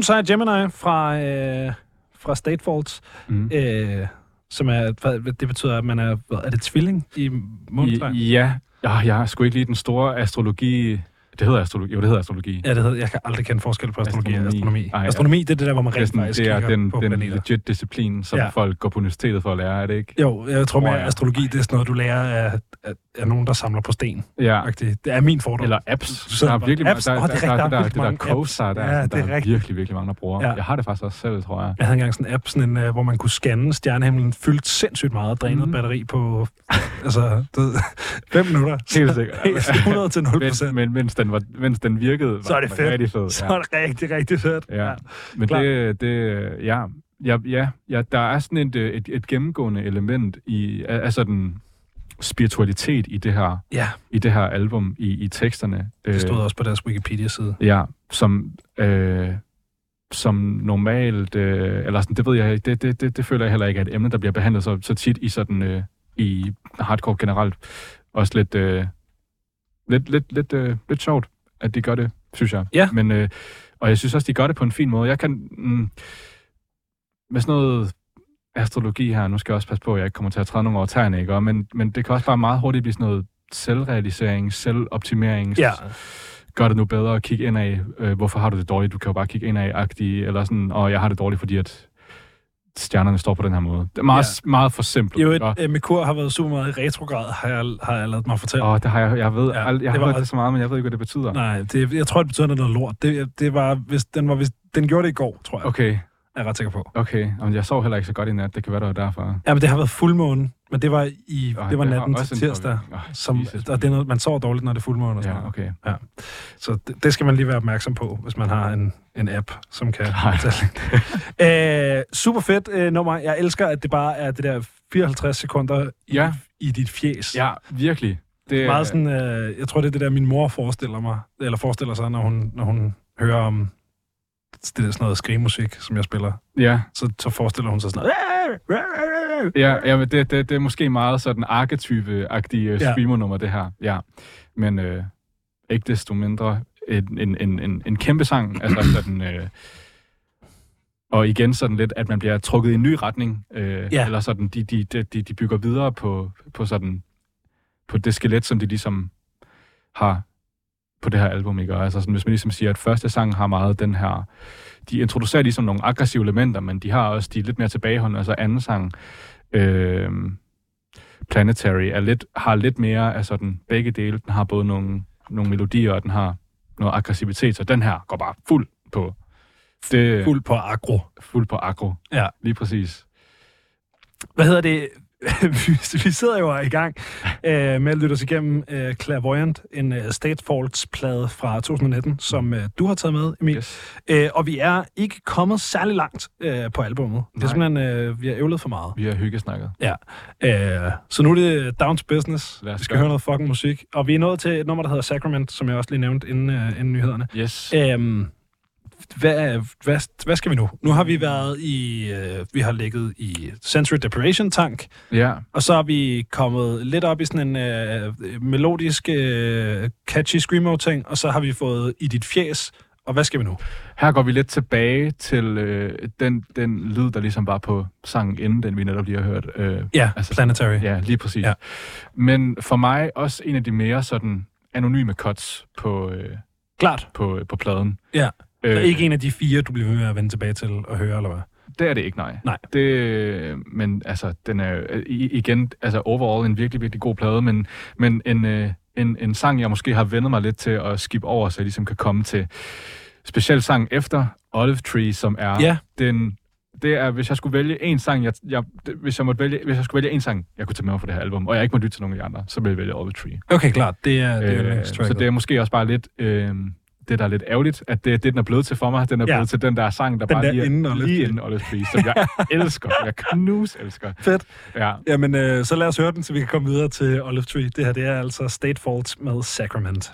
Moonside Gemini fra, øh, fra State Faults, Mm. øh, som er, hvad, det betyder, at man er, er det tvilling i Moonside? I, ja, ja, jeg er sgu ikke lige den store astrologi... Det hedder astrologi. Jo, det hedder astrologi. Ja, det hedder, jeg kan aldrig kende forskel på astrologi og Astronomi. astronomi. Ej, ja. astronomi, det er det der, hvor man rent faktisk det er den, på den planeter. legit disciplin, som Ja. ja. folk går på universitetet for at lære, er det ikke? Jo, jeg tror mere, at jeg. astrologi, det er sådan noget, du lærer af, af, af nogen, der samler på sten. Ja. Faktisk. Det er min fordom. Eller apps. Sidder Der er virkelig apps? der, der, det er der, der der, er der, der, coaster, der, ja, Ja, der er virkelig, virkelig mange, der bruger. Ja. Ja. Jeg har det faktisk også selv, tror jeg. Jeg havde engang sådan en app, sådan en, uh, hvor man kunne scanne stjernehimlen fyldt sindssygt meget, drænet mm. Batteri på altså, du ved, fem minutter. Helt sikkert. Helt 100 til 0 Men, procent. men mens, den var, mens den virkede, var Så er det den fedt. rigtig fed. Så er det rigtig, rigtig fedt. Ja. Men Klart. det, det ja, ja, ja, ja, der er sådan et, øh, et, et gennemgående element i, af sådan spiritualitet i det her, ja, i det her album, i, i teksterne. det stod også på deres Wikipedia-side. Ja, som, øh, som normalt, øh, eller sådan, det ved jeg det, det, det, det føler jeg heller ikke er et emne, der bliver behandlet så, så tit i sådan, øh, i hardcore generelt. Også lidt, øh, lidt, lidt, lidt, øh, lidt sjovt, at de gør det, synes jeg. Ja. Men, øh, og jeg synes også, de gør det på en fin måde. Jeg kan, mm, med sådan noget astrologi her, nu skal jeg også passe på, at jeg ikke kommer til at træde nogen over tæerne, ikke? Og, men, men det kan også bare meget hurtigt blive sådan noget selvrealisering, selvoptimering, Ja, gør det nu bedre, kig ind af, øh, hvorfor har du det dårligt, du kan jo bare kigge ind af, agtig, eller sådan, og jeg har det dårligt, fordi at stjernerne står på den her måde. Det er meget, ja. meget for simpelt. jo et, uh, Merkur har været super meget i retrograd, har jeg, har jeg lavet mig fortælle. Åh, det har jeg, jeg ved, Ja, jeg, jeg det har var hørt det så meget, men jeg ved ikke, hvad det betyder. Nej, det, jeg tror, det betyder noget lort. Det, det var, hvis, den, var, hvis, den gjorde det i går, tror jeg. Okay, Er jeg ret sikker på. okay. Jamen, jeg sov heller ikke så godt i nat, det kan være, det var derfor. Ja, men det har været fuldmåne, men det var, i, Og det var natten til tirsdag. Åh, Som, Jesus, og det er noget, man sover dårligt, når det er fuldmåne og sådan Ja, okay. Så det, det skal man lige være opmærksom på, hvis man har en, en app, som kan fortælle. øh, super fedt øh, nummer. Jeg elsker, at det bare er det der 54 sekunder i, Ja. i dit fjes. Ja, virkelig. Det er Meget sådan, øh, jeg tror, det er det der, min mor forestiller mig, eller forestiller sig, når hun, når hun hører om det der sådan noget skrigemusik, som jeg spiller. Ja, Så, så forestiller hun sig sådan noget. ja, ja men det, det, det er måske meget sådan arketype-agtige Ja. screamer-nummer, det her. Ja, men øh, ikke desto mindre en, en, en, en, en kæmpe sang. Altså sådan... Øh, og igen sådan lidt, at man bliver trukket i en ny retning. Øh, Ja. Eller sådan, de, de, de, de de bygger videre på, på sådan på det skelet, som de ligesom har på det her album, ikke? Og altså sådan, hvis man ligesom siger, at første sang har meget den her... De introducerer ligesom nogle aggressive elementer, men de har også de lidt mere tilbageholdende. Altså anden sang, øh, Planetary, er lidt, har lidt mere af sådan begge dele. Den har både nogle, nogle melodier, og den har noget aggressivitet, så den her går bare fuld på det, Fuld på agro. fuld på aggro. Ja. Lige præcis. Hvad hedder det? vi, sidder jo i gang øh, med at lytte os igennem øh, Clairvoyant, en øh, State Faults-plade fra 2019, som øh, du har taget med, Emil. Yes. Øh, og vi er ikke kommet særlig langt øh, på albummet. Det er simpelthen, øh, vi har ævlet for meget. Vi har hyggesnakket. Øh, så nu er det down to business. Lad os Vi skal gøre høre noget fucking musik. Og vi er nået til et nummer, der hedder Sacrament, som jeg også lige nævnte inden, øh, inden nyhederne. Yes. Øhm, hvad, hvad, hvad skal vi nu? Nu har vi været i, øh, vi har ligget i Sensory Deprivation Tank, Ja. og så er vi kommet lidt op i sådan en øh, melodisk, øh, catchy screamo-ting, og så har vi fået i dit fjes, og hvad skal vi nu? Her går vi lidt tilbage til øh, den, den lyd, der ligesom var på sangen inden, den vi netop lige har hørt. Øh, Ja, Altså, Planetary. ja, lige præcis. Ja. Ja. Men for mig også en af de mere sådan anonyme cuts på, øh, Klart. på, på pladen. Ja. Øh, Øh, ikke en af de fire, du bliver ved med at vende tilbage til og høre, eller hvad? Det er det ikke, nej. Nej. Det, men altså, den er øh, igen, altså overall en virkelig, virkelig god plade, men, men en, øh, en, en sang, jeg måske har vendet mig lidt til at skip over, så jeg ligesom kan komme til speciel sang efter Olive Tree, som er Ja. den det er, hvis jeg skulle vælge en sang, jeg, jeg, hvis, jeg måtte vælge, hvis jeg skulle vælge en sang, jeg kunne tage med for det her album, og jeg ikke må lytte til nogen af de andre, så ville jeg vælge Olive Tree. Okay, klart. Det er, det er Øh, øh, så det er måske også bare lidt øh, det, der er lidt ærgerligt, at det er det, den er blevet til for mig. Den er Ja. blevet til den der sang, der Den bare der lige, inden er, lige inden Olive Tree, som jeg elsker. Jeg knus elsker. Fedt. Ja. Jamen, øh, så lad os høre den, så vi kan komme videre til Olive Tree. Det her, det er altså State Fault med Sacrament.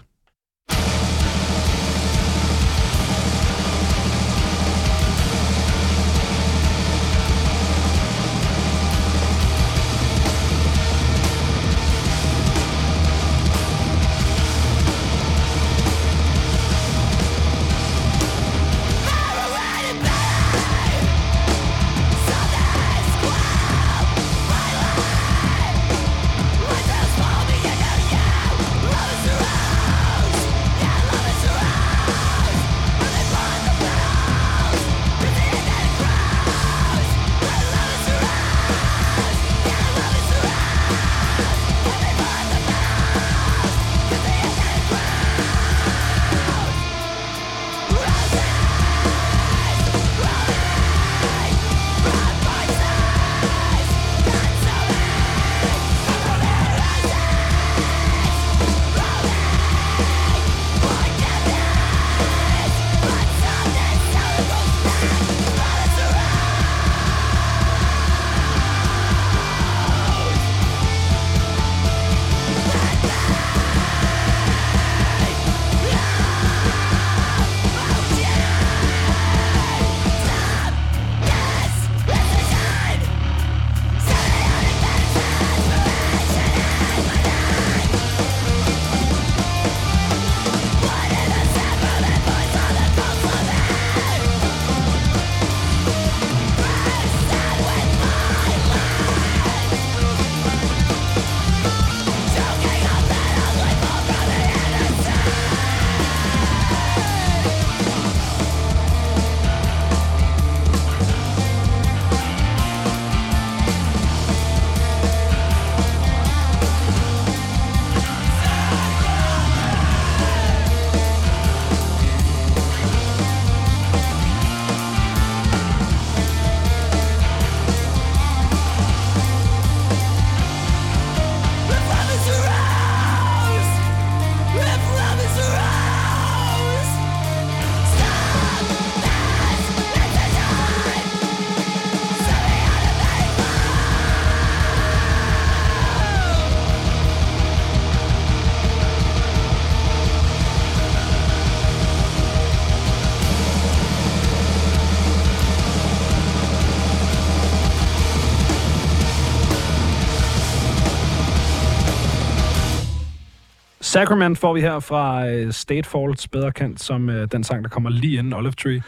Sacrament får vi her fra øh, State Faults, bedre kendt som øh, den sang, der kommer lige inden Olive Tree.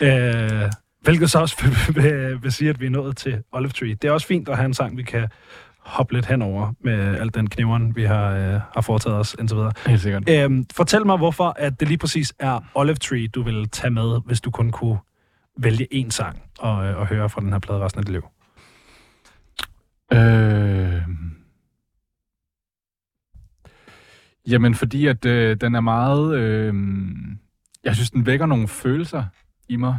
øh, hvilket så også vil, vil, vil sige, at vi er nået til Olive Tree. Det er også fint at have en sang, vi kan hoppe lidt henover med al den kniveren, vi har, øh, har foretaget os indtil videre. Helt sikkert. Øhm, fortæl mig, hvorfor at det lige præcis er Olive Tree, du vil tage med, hvis du kun kunne vælge én sang og, øh, og høre fra den her plade resten af dit liv. Øh... Jamen, fordi at øh, den er meget... Øh... Jeg synes, den vækker nogle følelser i mig.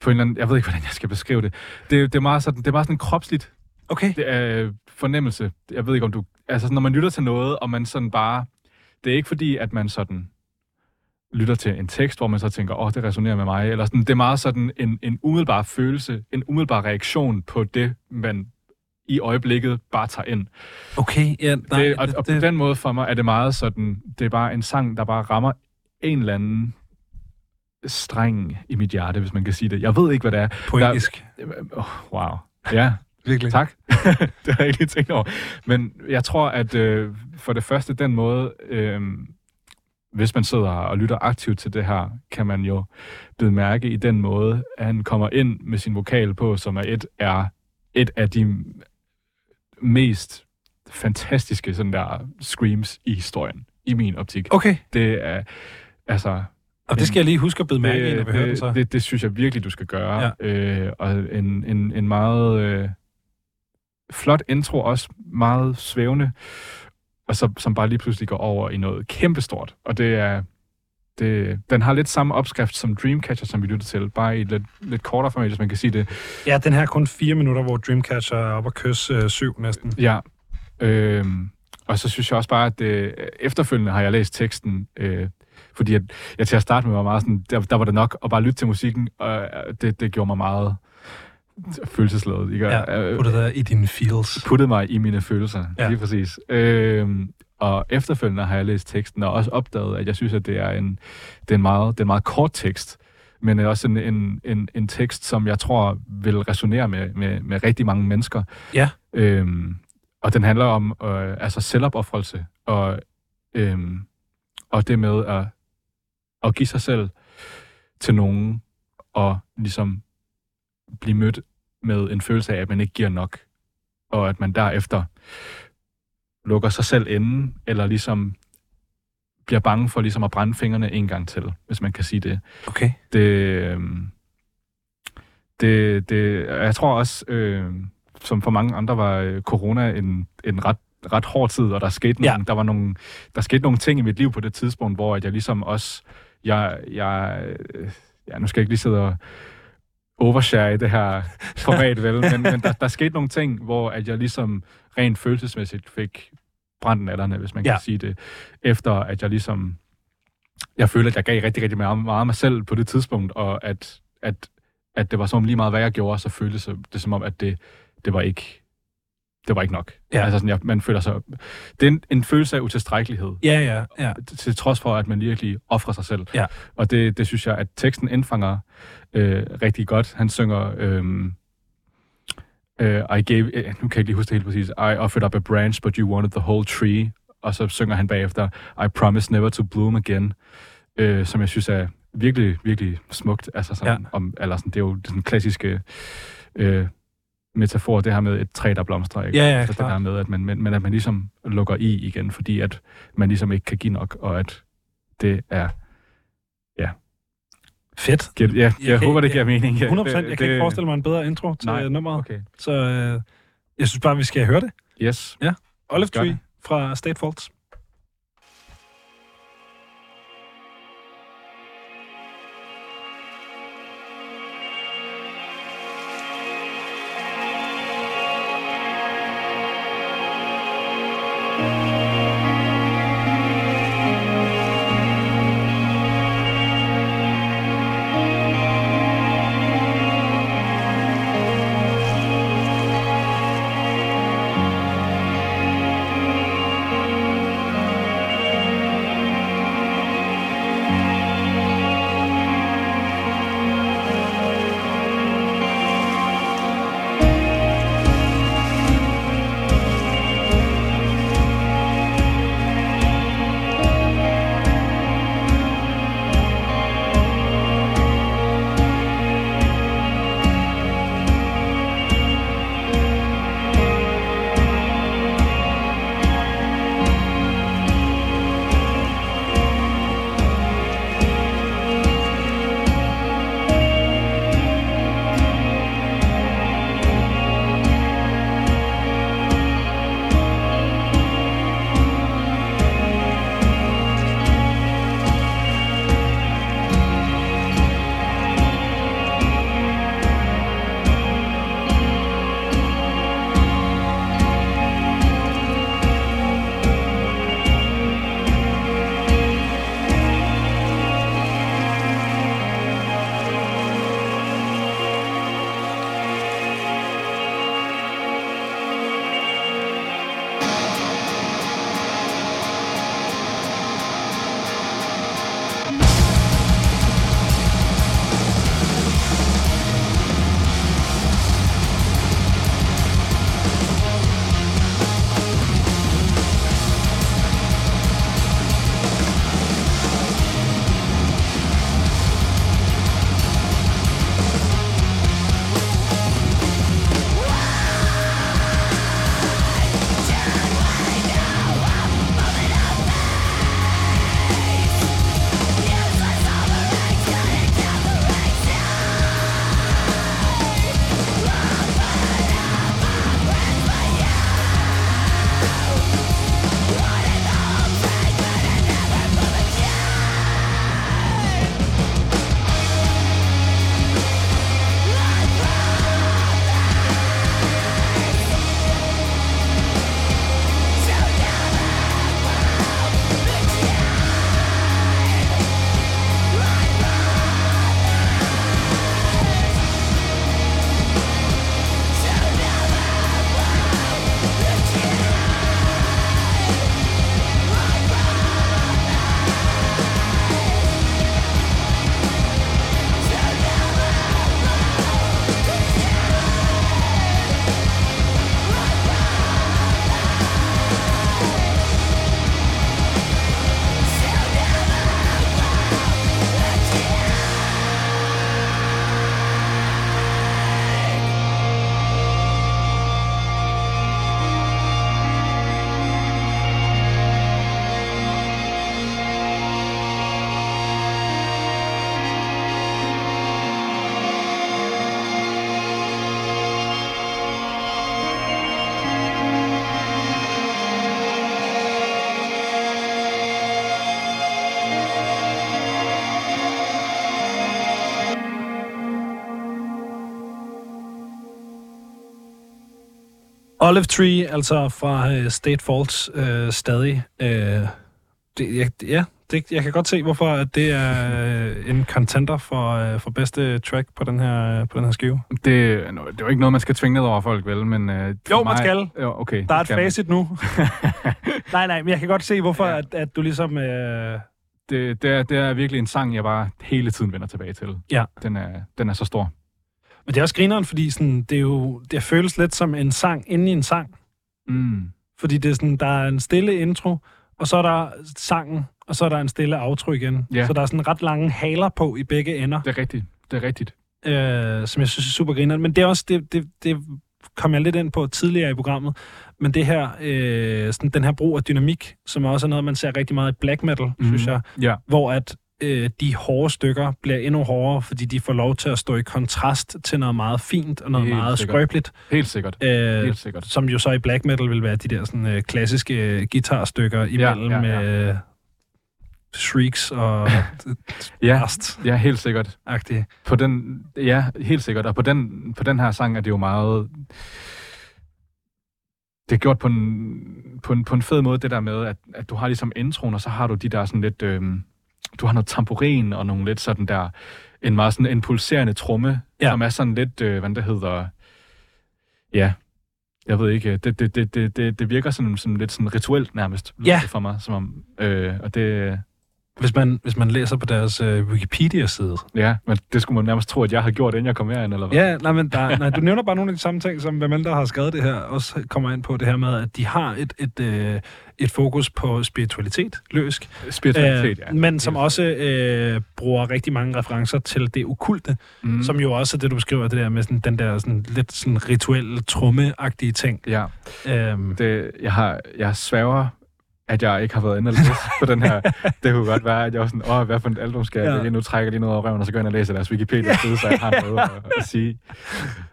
På en eller anden... Jeg ved ikke, hvordan jeg skal beskrive det. Det, det, er, meget sådan, det er meget sådan kropsligt Okay. det er fornemmelse. Jeg ved ikke, om du... Altså, når man lytter til noget, og man sådan bare... Det er ikke fordi, at man sådan lytter til en tekst, hvor man så tænker, åh, oh, det resonerer med mig, eller sådan. Det er meget sådan en, en umiddelbar følelse, en umiddelbar reaktion på det, man i øjeblikket bare tager ind. Okay, ja, nej, det, og, og på den måde for mig er det meget sådan, det er bare en sang, der bare rammer en eller anden streng i mit hjerte, hvis man kan sige det. Jeg ved ikke, hvad det er. poetisk. Oh, wow. Ja, Virkelig. Tak. det har jeg ikke lige tænkt over. Men jeg tror, at øh, for det første, den måde, øh, hvis man sidder og lytter aktivt til det her, kan man jo bide mærke i den måde, at han kommer ind med sin vokal på, som er et, er et af de mest fantastiske sådan der screams i historien, i min optik. Okay, Det er, altså, og det skal jeg lige huske at bide mærke i, når vi hører den så. det, det, det synes jeg virkelig, du skal gøre. Ja. Øh, og en, en, en meget øh, flot intro, også meget svævende, og så, som bare lige pludselig går over i noget kæmpestort. Og det er... Det, den har lidt samme opskrift som Dreamcatcher, som vi lytter til, bare i et lidt, lidt kortere format, hvis man kan sige det. Ja, den her er kun fire minutter, hvor Dreamcatcher er oppe og kysse øh, syv næsten. Ja. Øhm, og så synes jeg også bare, at det, efterfølgende har jeg læst teksten, øh, fordi at, jeg til at starte med var meget sådan, der, der var det nok at bare lytte til musikken, og øh, det, det gjorde mig meget følelsesladet. Ikke? Ja, Øh, put det der i dine feels. puttede mig i mine følelser, Ja. lige præcis. Øhm, og efterfølgende har jeg læst teksten, og også opdaget, at jeg synes, at det er en, det er en, meget, det er en meget kort tekst, men er også en, en, en, en tekst, som jeg tror vil resonere med, med, med rigtig mange mennesker. Ja. Øhm, og den handler om øh, altså selvopoffrelse, og, øhm, og det med at, at give sig selv til nogen, og ligesom blive mødt med en følelse af, at man ikke giver nok, og at man derefter lukker sig selv inde, eller ligesom bliver bange for ligesom at brænde fingrene en gang til, hvis man kan sige det. Okay. Det, øhm, det, det jeg tror også, øh, som for mange andre var øh, corona en, en ret ret hård tid, og der skete, nogle, Ja. der, var nogle, der skete nogle ting i mit liv på det tidspunkt, hvor at jeg ligesom også, jeg, jeg, øh, ja, nu skal jeg ikke lige sidde og overshare i det her format, vel, men, men der, der skete nogle ting, hvor at jeg ligesom rent følelsesmæssigt fik brændt nallerne, hvis man Ja. kan sige det, efter at jeg ligesom, jeg følte, at jeg gav rigtig, rigtig meget, meget af mig selv på det tidspunkt, og at, at, at det var som om lige meget, hvad jeg gjorde, så føltes det som om, at det, det var ikke det var ikke nok. Ja. Altså sådan, jeg, man føler sig... Det er en, en følelse af utilstrækkelighed, Ja, ja, ja. til trods for, at man virkelig offrer sig selv. Ja. Og det, det synes jeg, at teksten indfanger øh, rigtig godt. Han synger... Øh, øh, I gave... Øh, nu kan jeg ikke lige huske det helt præcis. I offered up a branch, but you wanted the whole tree. Og så synger han bagefter, I promise never to bloom again. Øh, som jeg synes er virkelig, virkelig smukt. Altså sådan, Ja. om, eller sådan, det er jo den klassiske øh, metafor, det her med et træ, der blomstrer. Ikke? Ja, ja, altså det klart. her med, at man, men, men at man ligesom lukker i igen, fordi at man ligesom ikke kan give nok, og at det er... Fedt. Giver, ja, jeg, Jeg kan- håber, det jeg- giver mening. Ja, 100 det- Jeg kan ikke forestille mig en bedre intro til Nej, nummeret. Okay. Så øh, jeg synes bare, vi skal høre det. Yes. Olive Gør Tree det. fra State Faults. Olive Tree, altså fra øh, State Faults øh, stadig. Øh, det, jeg, ja, det, jeg kan godt se, hvorfor at det er øh, en contender for, øh, for bedste track på den her, på den her skive. Det, er det er jo ikke noget, man skal tvinge ned over folk, vel? Men, øh, Jo, man mig, skal. Jo, okay. Der er et skal man. facit nu. nej, nej, men jeg kan godt se, hvorfor Ja. at, at du ligesom... Øh, Det, det, er, det er virkelig en sang, jeg bare hele tiden vender tilbage til. Ja. Den er, den er så stor. Men det er også grineren, fordi sådan, det, er jo, det føles lidt som en sang inde i en sang. Mm. Fordi det er sådan, der er en stille intro, og så er der sangen, og så er der en stille outro igen. Ja. Så der er sådan ret lange haler på i begge ender. Det er rigtigt. Det er rigtigt. øh, som jeg synes er super grineren. Men det er også, det, det, det kom jeg lidt ind på tidligere i programmet, men det her, øh, sådan, den her brug af dynamik, som også er noget, man ser rigtig meget i black metal, mm. synes jeg, Ja, hvor at øh, de hårde stykker bliver endnu hårdere, fordi de får lov til at stå i kontrast til noget meget fint og noget Helt meget sikkert. skrøbeligt, helt sikkert. øh, Helt sikkert. som jo så i black metal vil være de der sådan, øh, klassiske øh, guitarstykker imellem ja, ja. Øh, shrieks og Ja, rest ja, helt sikkert. agtige På den, ja, helt sikkert. Og på den, på den her sang er det jo meget... Det er gjort på en, på en, på en fed måde, det der med, at, at du har ligesom introen, og så har du de der sådan lidt... Øhm, du har noget tamburin og nogle lidt sådan der... En meget sådan en pulserende tromme, Ja. som er sådan lidt... Øh, hvad det hedder... Ja, jeg ved ikke. Det, det, det, det, det, det virker sådan, sådan lidt sådan rituelt nærmest Ja. for mig. Som om, øh, og det... Hvis man, hvis man læser på deres øh, Wikipedia-side. Ja, men det skulle man nærmest tro, at jeg har gjort, inden jeg kom herind, eller hvad? Ja, nej, men der, nej, du nævner bare nogle af de samme ting, som hvem der har skrevet det her, også kommer ind på det her med, at de har et, et, øh, et fokus på spiritualitet, løsk, Spiritualitet, ja. øh, men som også øh, bruger rigtig mange referencer til det okulte, mm. som jo også er det, du beskriver, det der med sådan, den der sådan, lidt sådan rituelle, trummeagtige ting. Ja, Øhm, det, jeg, har, jeg sværger, at jeg ikke har været inde og læse på den her. Det kunne godt være, at jeg var sådan, åh, hvad for et album skal jeg Ja. Nu trækker lige noget over røven, og så går jeg ind og læser deres Wikipedia-side, så jeg har noget at, at sige.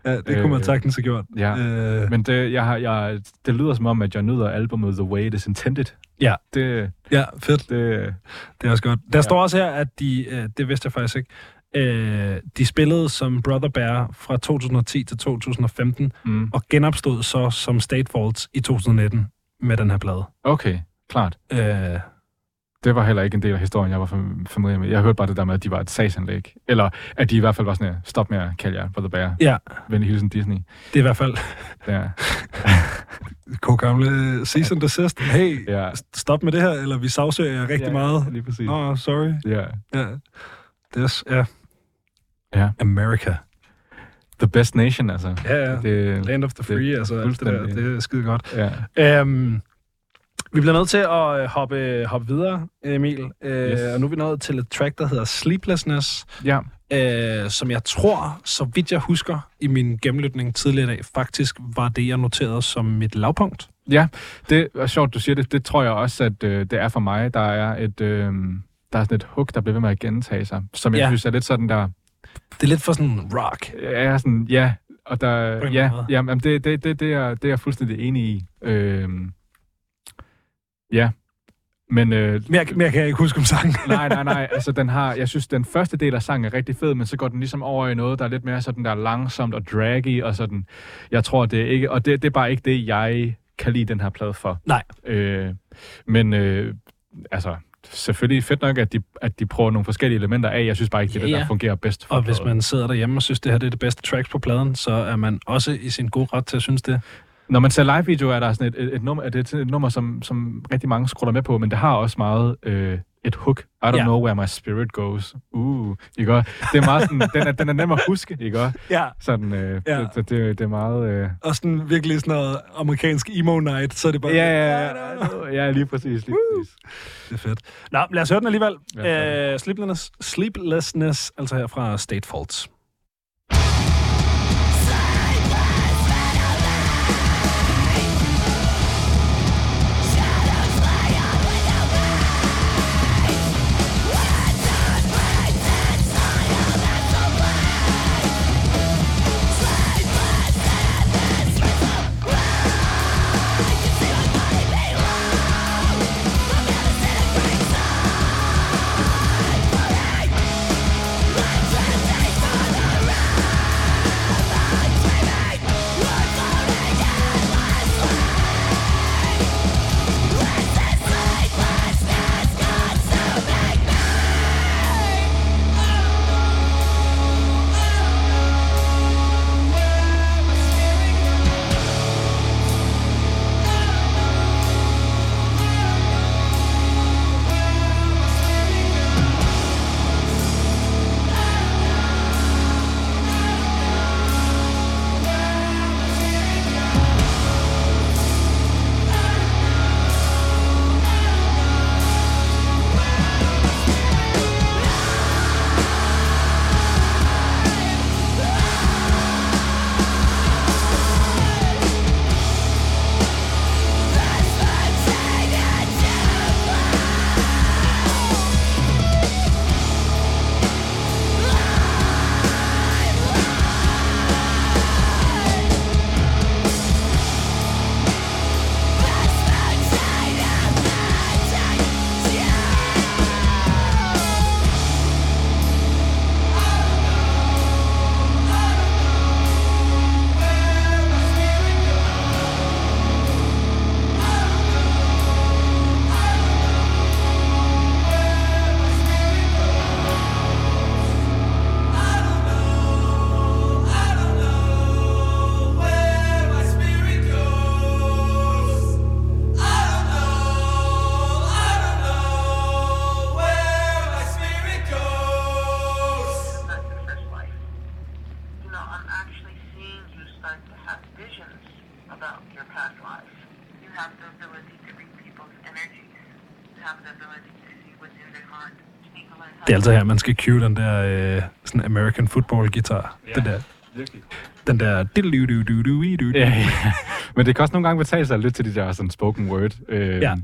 ja, det kunne man øh, sagtens have gjort. Ja. Øh, Men det, jeg har, jeg, det lyder som om, at jeg nyder albumet The Way It Is Intended. Ja. Det, ja, fedt. det, Det er også godt. Der Ja. står også her, at de, øh, det vidste jeg faktisk ikke, øh, de spillede som Brother Bear fra 2010 til 2015, mm, og genopstod så som State Faults i 2019 med den her plade. okay, klart. Øh, Det var heller ikke en del af historien, jeg var fam- familie med. Jeg hørte bare det der med, at de var et sagsanlæg. Eller at de i hvert fald var sådan, stop med at kalde jer Brother Bear. ja, Venlig hilsen Disney. det er i hvert fald Ja. god gamle season desist. Hey, Ja. stop med det her, eller vi sagsøger jer rigtig ja, meget. Lige præcis. Oh, sorry. Ja. Ja. Det er, s- ja. Ja. America. The best nation, altså. Ja, ja. Det, Land of the free, altså alt det der. Det er skide godt. ja. Øhm, vi bliver nødt til at øh, hoppe, hoppe videre, Emil. Øh, Yes. Og nu er vi nået til et track, der hedder Sleeplessness, ja. øh, som jeg tror, så vidt jeg husker i min gennemlytning tidligere i dag, faktisk var det, jeg noterede som mit lavpunkt. Ja, det er sjovt, du siger det. Det tror jeg også, at øh, det er for mig. Der er et... Øh, der er sådan et hook, der bliver ved med at gentage sig, som jeg Ja. synes er lidt sådan der... Det er lidt for sådan rock. Er sådan, ja, og der... Ja, måde. ja men det, det, det, det, er, det er jeg fuldstændig enig i. Øh, ja, men... Øh, Mere, mere kan jeg ikke huske om sangen. nej, nej, nej. Altså, den har, jeg synes, den første del af sangen er rigtig fed, men så går den ligesom over i noget, der er lidt mere sådan der langsomt og draggy, og sådan, jeg tror, det er ikke, og det, det er bare ikke det, jeg kan lide den her plade for. Nej. Øh, men, øh, altså, selvfølgelig fedt nok, at de, at de prøver nogle forskellige elementer af. Jeg synes bare ikke, det er Ja, det, ja. der fungerer bedst for Og hvis man sidder derhjemme og synes, det her det er det bedste tracks på pladen, så er man også i sin gode ret til at synes det. Når man ser live-video, er der sådan et, et, et, nummer, det er et nummer, som, som rigtig mange scroller med på, men det har også meget øh, et hook. I don't ja. know where my spirit goes. Uh, ikke? Det er meget sådan, den er, den er nem at huske, ikke også? Ja. Sådan, øh, Ja. det, det, det er meget... Øh... Og sådan virkelig sådan noget amerikansk emo night, så er det bare... Ja, ja, ja, ja, lige præcis, lige præcis. Det er fedt. Nå, lad os høre den alligevel. Ja, uh, sleeplessness, sleeplessness, altså her fra State Faults. Det er altså her, man skal cue den der øh, sådan American football guitar. Ja. Den der, Virkelig. den der. Ja, ja. Men det kan også nogle gange betale sig lidt til de der sådan spoken word. Øh, Ja.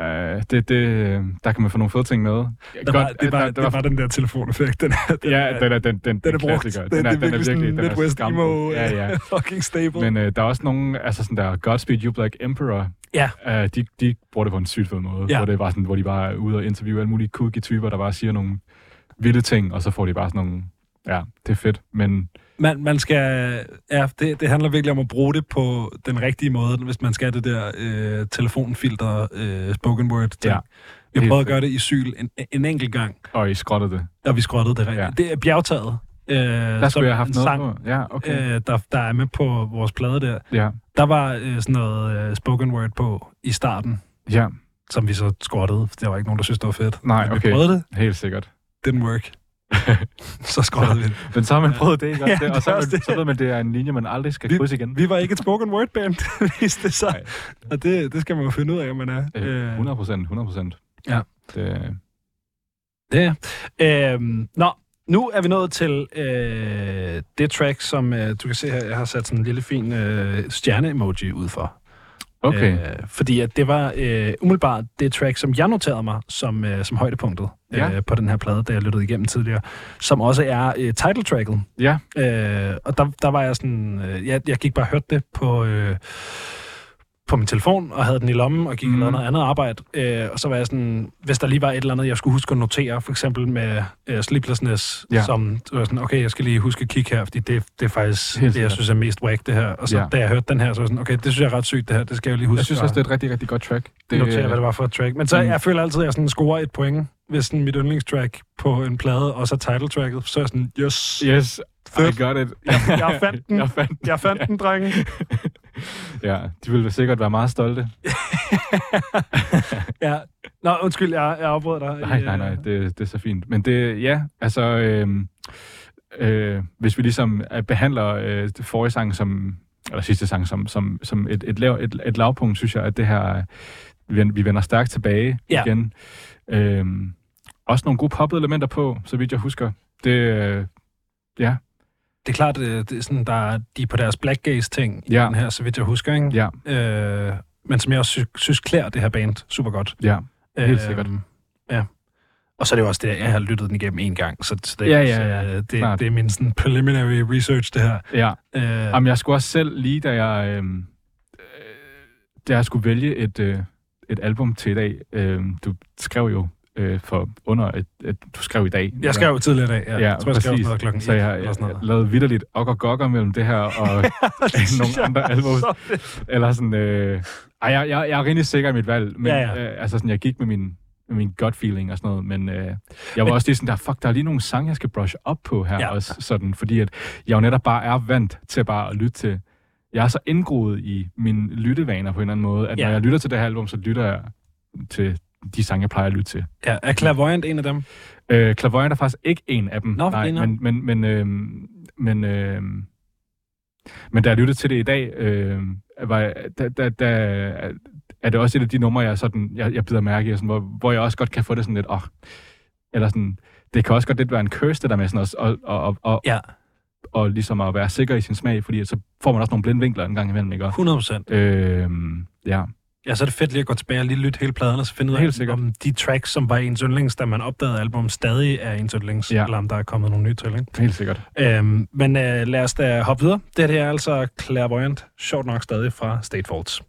Øh, det, det, der kan man få nogle fede ting med. Der var, det, var, der, det var den der telefoneffekt. Den, er- den, ja, den er, den, den, den er brugt. Det, Den er, den er virkelig den Midwest emo, Ja, ja. øh, fucking stable. Men øh, der er også nogle, altså sådan der Godspeed You Black Emperor, ja, øh, de, de bruger det på en sygt fed måde, Ja. hvor, det bare sådan, hvor de bare er ude og interviewe alle mulige kooky typer, der bare siger nogle vilde ting, og så får de bare sådan nogle, ja, det er fedt, men man, man skal, ja, det, det handler virkelig om at bruge det på den rigtige måde, hvis man skal det der øh, telefonfilter, øh, spoken word ting. Ja, Vi prøvet at gøre det i syl en, en enkelt gang, og I skrottede det. og vi skrottede det rigtigt. Ja. Det er bjergtaget. Øh, Der skulle jeg have haft noget sang, på. Ja, okay. øh, der, der er med på vores plade der. Ja, Der var øh, sådan noget øh, spoken word på i starten, ja, som vi så skrottede. Der var ikke nogen, der synes, det var fedt. Nej, Men okay. Vi prøvede det. helt sikkert. Didn't work. så skrottede vi det. Men så har man prøvet det, ikke? Ja, det, det og så, man, det. så ved man, det er en linje, man aldrig skal Vi- krydse igen. Vi var ikke et spoken word band, viste det sig. Nej. Og det, det skal man jo finde ud af, om man er. Øh, 100 procent, 100 procent. Ja. Det, Det er. Øhm, nå, nu er vi nået til øh, det track, som øh, du kan se her, jeg har sat sådan en lille fin øh, stjerne-emoji ud for. okay. Øh, fordi at det var øh, umiddelbart det track, som jeg noterede mig som, øh, som højdepunktet Ja. øh, på den her plade, da jeg lyttede igennem tidligere, som også er øh, title-tracket. ja, Øh, og der, der var jeg sådan, øh, jeg, jeg gik bare og hørte det på, øh, på min telefon, og havde den i lommen, og gik mm. og Mhm. lavede noget andet arbejde. Øh, og så var jeg sådan, hvis der lige var et eller andet, jeg skulle huske at notere, for eksempel med øh, Sleeplessness, Ja. som så var sådan, okay, jeg skal lige huske at kigge her, fordi det, det er faktisk Helt det, jeg synes er mest whack, det her. Og så Ja. da jeg hørte den her, så var jeg sådan, okay, det synes jeg er ret sygt, det her, det skal jeg lige huske. jeg synes også, det er et rigtig, rigtig godt track. det, notere, hvad det var for et track. Men så Mm. jeg føler altid, at jeg sådan scorer et point, hvis sådan mit yndlingstrack på en plade, og så title-tracket, så er jeg sådan, yes, Yes, Fedt. I got it. Jeg- jeg fandt den. jeg fandt den. jeg fandt den, drenge. Ja, de ville sikkert være meget stolte. Ja. Nå, undskyld, jeg, jeg afbrød dig. Nej, nej, nej, det, det er så fint. Men det, ja, altså, øh, øh, hvis vi ligesom øh, behandler øh, forrige sang som, eller sidste sang som, som, som et, et, lav, et, et lavpunkt, synes jeg, at det her, øh, vi, vi vender stærkt tilbage Ja. igen. Øh, også nogle gode poppede elementer på, så vidt jeg husker. Det, øh, ja, Det er klart, det, det er sådan, der er, de er på deres black gaze ting i Ja. den her, så vidt jeg husker, ikke? ja, Øh, men som jeg også sy- synes klæder det her band super godt. ja. Helt sikkert. Ja. Og så er det jo også det, jeg har lyttet den igennem en gang, så, det, Ja, ja, ja, øh, det, klart. det er min sådan preliminary research, det her. ja. Øh, Jamen, jeg skulle også selv lige, da jeg, øh, øh, da jeg skulle vælge et, øh, et album til i dag, øh, du skrev jo øh, for under et, et, du skrev i dag. jeg skrev jo tidligere i dag. Ja, Ja, jeg tror, jeg skrev præcis. noget klokken Så jeg, noget. lavede vidderligt og og gokker mellem det her og synes nogle andre albums. så. Eller sådan, øh, ej, jeg, jeg, jeg er rimelig sikker i mit valg, men Ja, ja, ja. ja. Øh, altså sådan, jeg gik med min, min gut feeling og sådan noget, men øh, jeg var Men- også lige sådan der, fuck, der er lige nogle sange, jeg skal brush op på her Ja. ja. også, sådan, fordi at jeg jo netop bare er vant til bare at lytte til, jeg er så indgroet i mine lyttevaner på en eller anden måde, at Ja. når jeg lytter til det her album, så lytter jeg til de sange, jeg plejer at lytte til. Ja, er Clairvoyant en af dem? Øh, Clairvoyant er faktisk ikke en af dem. Nå, nej, men, men, men, øh, men, øh, men da jeg lyttede til det i dag, øh, var, jeg- da, da, da, er det også et af de numre, jeg, sådan, jeg, jeg bider mærke i, sådan, hvor, hvor jeg også godt kan få det sådan lidt, åh, eller sådan, det kan også godt lidt være en curse, det der med sådan og, og, og, og, Ja, og ligesom at være sikker i sin smag, fordi så får man også nogle blinde vinkler en gang imellem, ikke? Og, 100 procent. øh, ja, Ja, så er det fedt lige at gå tilbage og lige lytte hele pladen, og så finde ud af, om de tracks, som var ens yndlings, da man opdagede album, stadig er ens yndlings, Ja. eller om der er kommet nogle nye til, ikke? helt sikkert. Øhm, men øh, lad os da hoppe videre. Det her er altså Clairvoyant, sjovt nok stadig fra State Faults.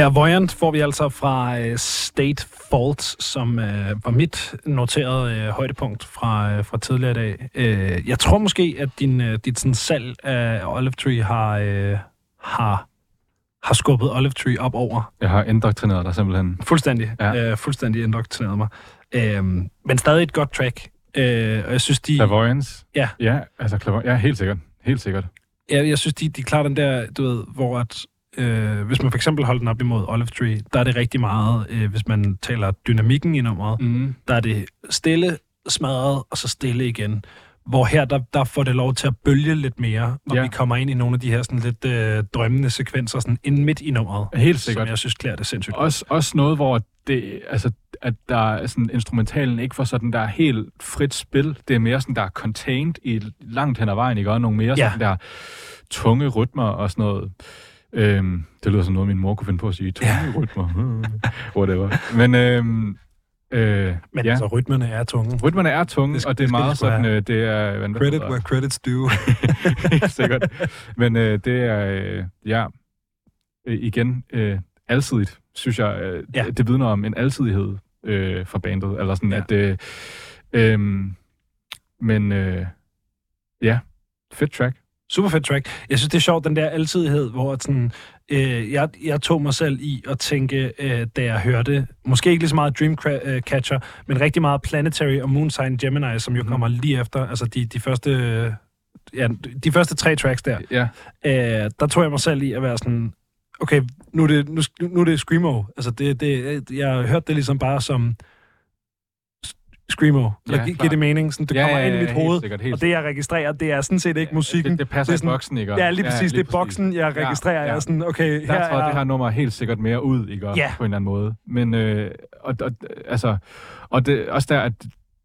Clairvoyant får vi altså fra øh, State Fault, som øh, var mit noterede øh, højdepunkt fra, øh, fra tidligere i dag. Øh, jeg tror måske, at din, øh, dit sådan, salg af Olive Tree har, øh, har, har skubbet Olive Tree op over. Jeg har indoktrineret dig simpelthen. Fuldstændig. Ja. Ja. Øh, fuldstændig indoktrineret mig. Øh, men stadig et godt track. Øh, og jeg synes, de... Clairvoyance? Ja. Ja, altså Clairvoyance. Ja, helt sikkert. Helt sikkert. Jeg, jeg synes, de, de klarer den der, du ved, hvor at, øh, hvis man for eksempel holder den op imod Olive Tree, der er det rigtig meget, øh, hvis man taler dynamikken i nummeret, Mm. der er det stille, smadret, og så stille igen. Hvor her, der, der får det lov til at bølge lidt mere, og Ja. vi kommer ind i nogle af de her sådan lidt øh, drømmende sekvenser, sådan ind midt i nummeret. Helt sikkert. Som jeg synes klæder det sindssygt. Også, også noget, hvor det, altså, at der er sådan, instrumentalen ikke får sådan der helt frit spil. Det er mere sådan, der er contained i langt hen ad vejen, ikke? Og nogle mere Ja. sådan der tunge rytmer og sådan noget. Øhm, det lyder som noget, min mor kunne finde på at sige. Tunge ja. rytmer. Whatever. Men, øhm, øh, Men ja. altså, rytmerne er tunge. Rytmerne er tunge, Det skal- og det er det meget sådan, øh, det er... hvad Credit hedder- where credit's due. Sikkert. Men øh, det er, øh, ja, øh, igen, øh, alsidigt, synes jeg, øh, Ja. det vidner om en alsidighed øh, for bandet, eller sådan, ja. at, øh, øh, men øh, ja, fedt track. Super fedt track. Jeg synes, det er sjovt, den der altidighed, hvor at sådan, øh, jeg, jeg tog mig selv i at tænke, øh, da jeg hørte, måske ikke lige så meget Dreamcatcher, men rigtig meget Planetary og Moonsign Gemini, som jo Mhm. kommer lige efter, altså de, de første... øh, Ja, de første tre tracks der, Ja, øh, der tog jeg mig selv i at være sådan, okay, nu er det, nu, nu er det Screamo. Altså, det, det, jeg har hørt det ligesom bare som Screamo. Ja, ja, giver det mening? Sådan, det ja, kommer ja, ind i mit ja, hoved, sikkert, og det, jeg registrerer, det er sådan set ikke musikken. Det, det passer det er i sådan- boksen, ikke? Ja, lige præcis. det er boksen, jeg Ja, registrerer. Ja, ja. Jeg er sådan, okay, her Der tror jeg, er... det her nummer helt sikkert mere ud, ikke? Ja. På en eller anden måde. Men, øh, og, og, altså, og det, også der, at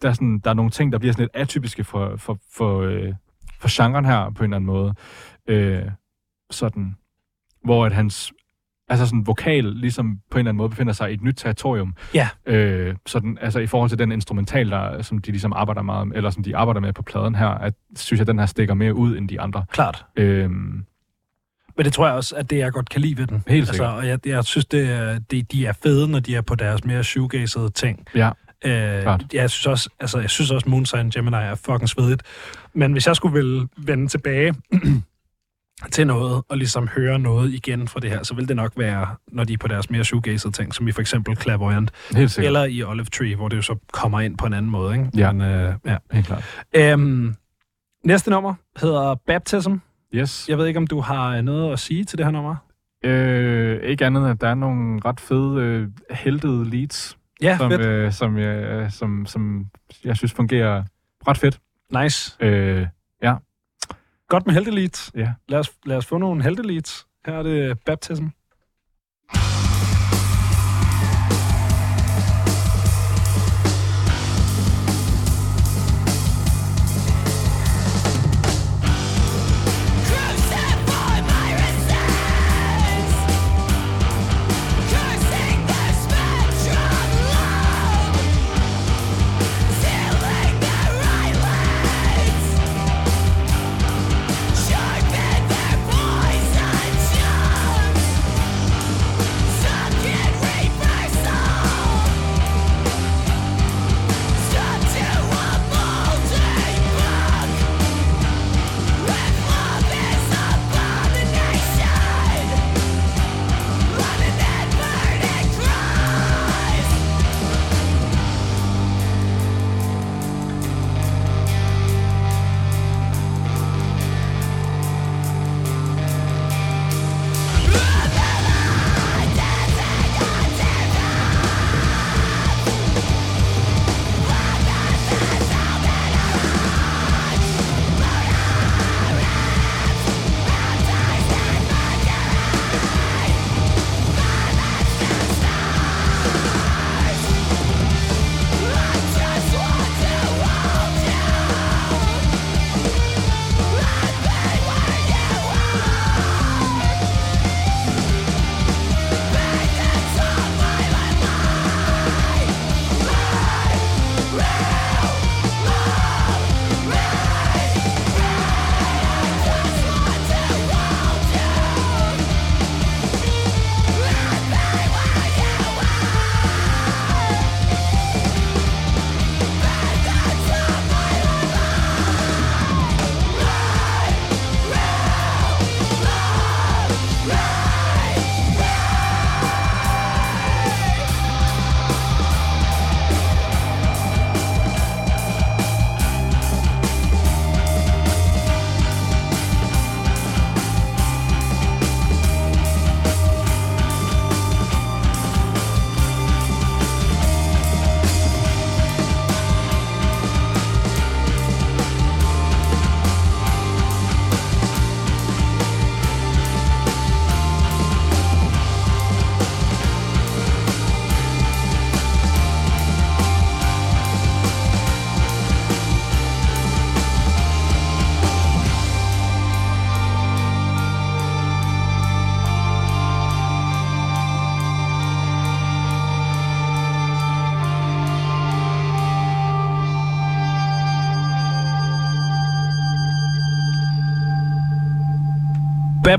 der er, sådan, der er nogle ting, der bliver sådan lidt atypiske for, for, for, øh, for genren her, på en eller anden måde. Øh, sådan, hvor at hans altså sådan vokal ligesom på en eller anden måde befinder sig i et nyt territorium. Ja. Øh, sådan, altså i forhold til den instrumental, der, som de ligesom arbejder meget eller som de arbejder med på pladen her, at synes jeg, den her stikker mere ud end de andre. Klart. Øh, Men det tror jeg også, at det jeg godt kan lide ved den. Helt altså, sikkert. og jeg, jeg synes, det er, det, de er fede, når de er på deres mere shoegazede ting. ja, Øh, Klart. jeg synes også, altså, jeg synes også, Moonsign Gemini er fucking svedigt. Men hvis jeg skulle ville vende tilbage til noget, og ligesom høre noget igen fra det her, så vil det nok være, når de er på deres mere shoegazede ting, som i for eksempel Clairvoyant, eller i Olive Tree, hvor det jo så kommer ind på en anden måde. Ikke? Ja. Men, øh, ja. Helt klart. Øhm, næste nummer hedder Baptism. Yes. Jeg ved ikke, om du har noget at sige til det her nummer? Øh, ikke andet, at der er nogle ret fede øh, heldede leads, Ja, som, fedt. øh, som, jeg, som, som jeg synes fungerer ret fedt. Nice. Øh, Godt med heldeleads. ja. Lad os, lad os få nogle heldeleads. Her er det Baptism.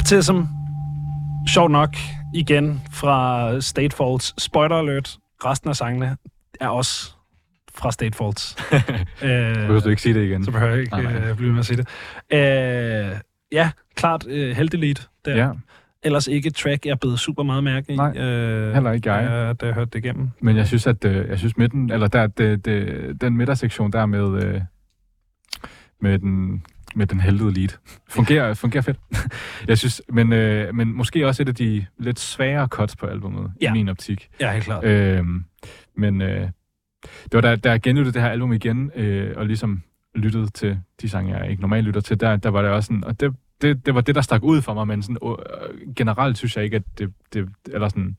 Baptism, sjovt nok, igen fra State Faults. Spoiler alert, resten af sangene er også fra State Faults. øh, Behøver du ikke sige det igen? så behøver jeg ikke Nej, nej. øh, blive med at sige det. Øh, ja, klart øh, heldigt der. Ja, Ellers ikke track, jeg er blevet super meget mærke i. Nej, øh, heller ikke jeg. Da, da jeg hørte det igennem. men jeg synes, at øh, jeg synes midten, eller der, det, det, den midtersektion der med, øh, med den med den helvede lead. Fungerer, fungerer fedt. jeg synes, men, øh, men måske også et af de lidt sværere cuts på albumet, Ja. i min optik. Ja, helt klart. Øhm, men øh, det var da, da jeg genlyttede det her album igen, øh, og ligesom lyttede til de sange, jeg ikke normalt lytter til, der, der var det også sådan, og det, det, det var det, der stak ud for mig, men sådan, øh, generelt synes jeg ikke, at det, det eller sådan,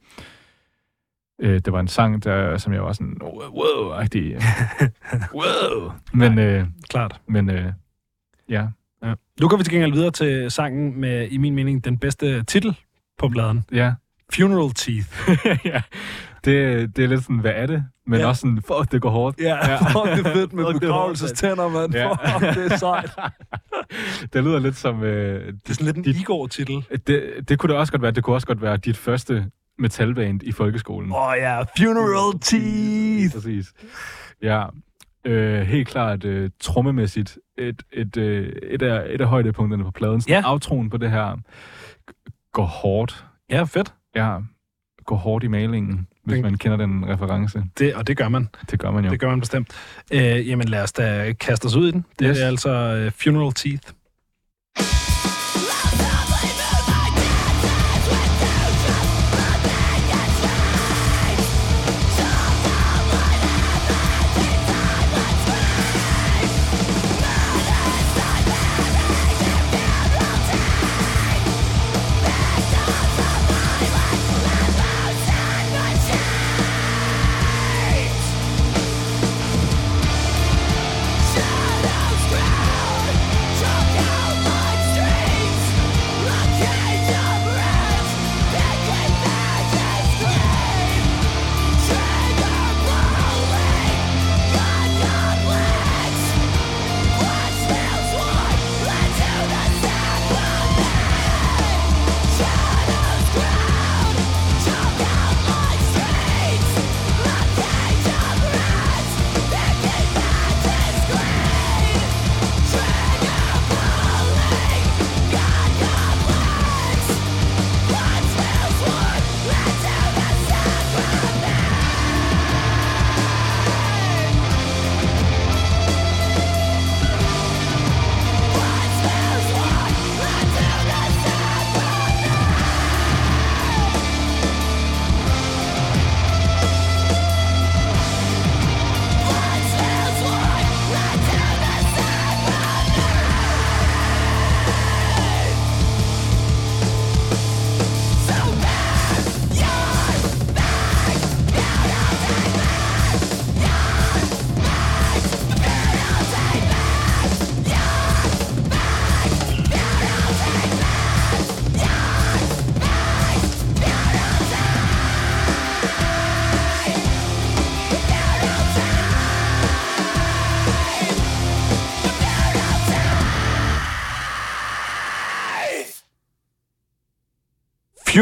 øh, det var en sang, der, som jeg var sådan, wow-agtig. wow! Men, øh, klart. men øh, ja, Ja. Nu går vi til gengæld videre til sangen med, i min mening, den bedste titel på bladen. ja. Funeral Teeth. ja. Det, det er lidt sådan, hvad er det? Men Ja. også sådan, fuck, det går hårdt. Ja, Ja. fuck det er fedt med er begravelsestænder, mand. Ja. Fuck, det er sejt. det lyder lidt som... Øh, Det er sådan lidt en Igor-titel. det, det kunne det også godt være. Det kunne også godt være dit første metalband i folkeskolen. Åh oh, ja, Funeral Teeth. Præcis. Ja, øh, helt klart øh, trommemæssigt et, et, øh, et, af, et af højdepunkterne på pladen. Sådan Ja. Aftroen på det her går hårdt. Ja, fedt. Ja, går hårdt i malingen, hvis Den- man kender den reference. Det, og det gør man. Det gør man jo. Det gør man bestemt. Øh, jamen lad os da kaste os ud i den. Det Yes. er altså uh, Funeral Teeth.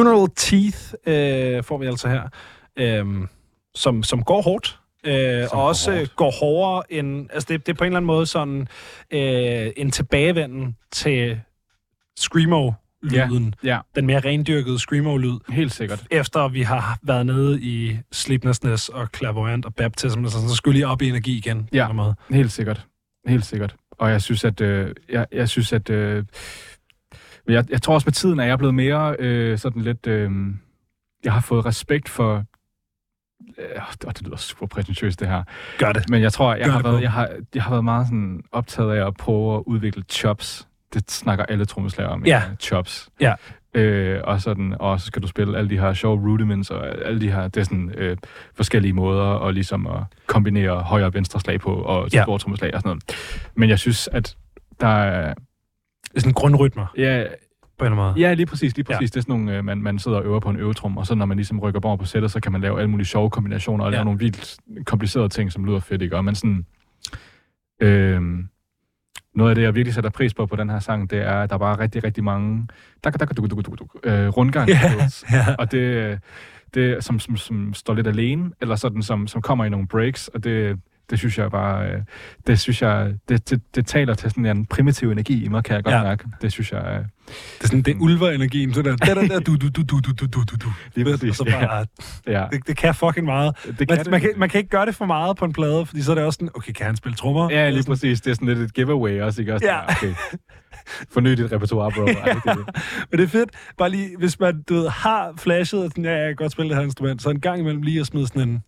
Funeral Teeth øh, får vi altså her, øh, som, som går hårdt. Øh, og også hårdt. hårdt. går hårdere end... Altså, det, det er på en eller anden måde sådan øh, en tilbagevenden til Screamo-lyden. Ja, Den mere rendyrkede Screamo-lyd. helt sikkert. Efter vi har været nede i Sleeplessness og Clairvoyant og Baptism, og sådan, så skulle lige op i energi igen. på Ja. en eller anden måde. Helt sikkert. Helt sikkert. Og jeg synes, at... Øh, jeg, jeg synes, at... Øh, jeg, jeg tror også med tiden, at jeg er blevet mere øh, sådan lidt... Øh, jeg har fået respekt for... Øh, det lyder super præsentøst, det her. Gør det. Men jeg tror, jeg Gør har, været, jeg, har, jeg har været meget sådan optaget af at prøve at udvikle chops. Det snakker alle trommeslager om. Ja. ikke? Chops. Ja. Øh, og, sådan, og så skal du spille alle de her sjove rudiments, og alle de her det er sådan, øh, forskellige måder og ligesom at kombinere højre og venstre slag på, og Ja. store trommeslag og sådan noget. Men jeg synes, at der er... Det er sådan grundrytmer, Ja, på en eller anden måde. ja lige præcis. Lige Ja. præcis. Det er sådan nogle, øh, man, man sidder og øver på en øvetrum, og så når man ligesom rykker over på sættet, så kan man lave alle mulige sjove kombinationer, og Ja. lave nogle vildt komplicerede ting, som lyder fedt, ikke? Og man sådan... Øh, noget af det, jeg virkelig sætter pris på på den her sang, det er, at der bare er rigtig, rigtig mange dak, dak, duk, duk, duk, duk, øh, rundgang. Ja, ja. Og det, det som, som, som står lidt alene, eller sådan, som, som kommer i nogle breaks, og det, det synes jeg bare, øh, det synes jeg, det, det, det taler til sådan en primitiv energi i mig, kan jeg godt Ja. ja. mærke. Det synes jeg, øh, Det er sådan, det er ulver-energien. Sådan der, der, der, der, du, du, du, du, du, du, du, du, du. Lige Og præcis, så bare, ja. det, det kan fucking meget. Det Man, kan man, det. kan, man kan ikke gøre det for meget på en plade, fordi så er det også sådan, okay, kan han spille trommer? Ja, lige præcis. Det er sådan lidt et giveaway også, ikke? Også Ja. ja. Okay. Forny dit repertoire, bro. Ej, det, det. Men det er fedt, bare lige, hvis man du ved, har flashet, og sådan, ja, jeg kan godt spille det her instrument, så en gang imellem lige at smide sådan en,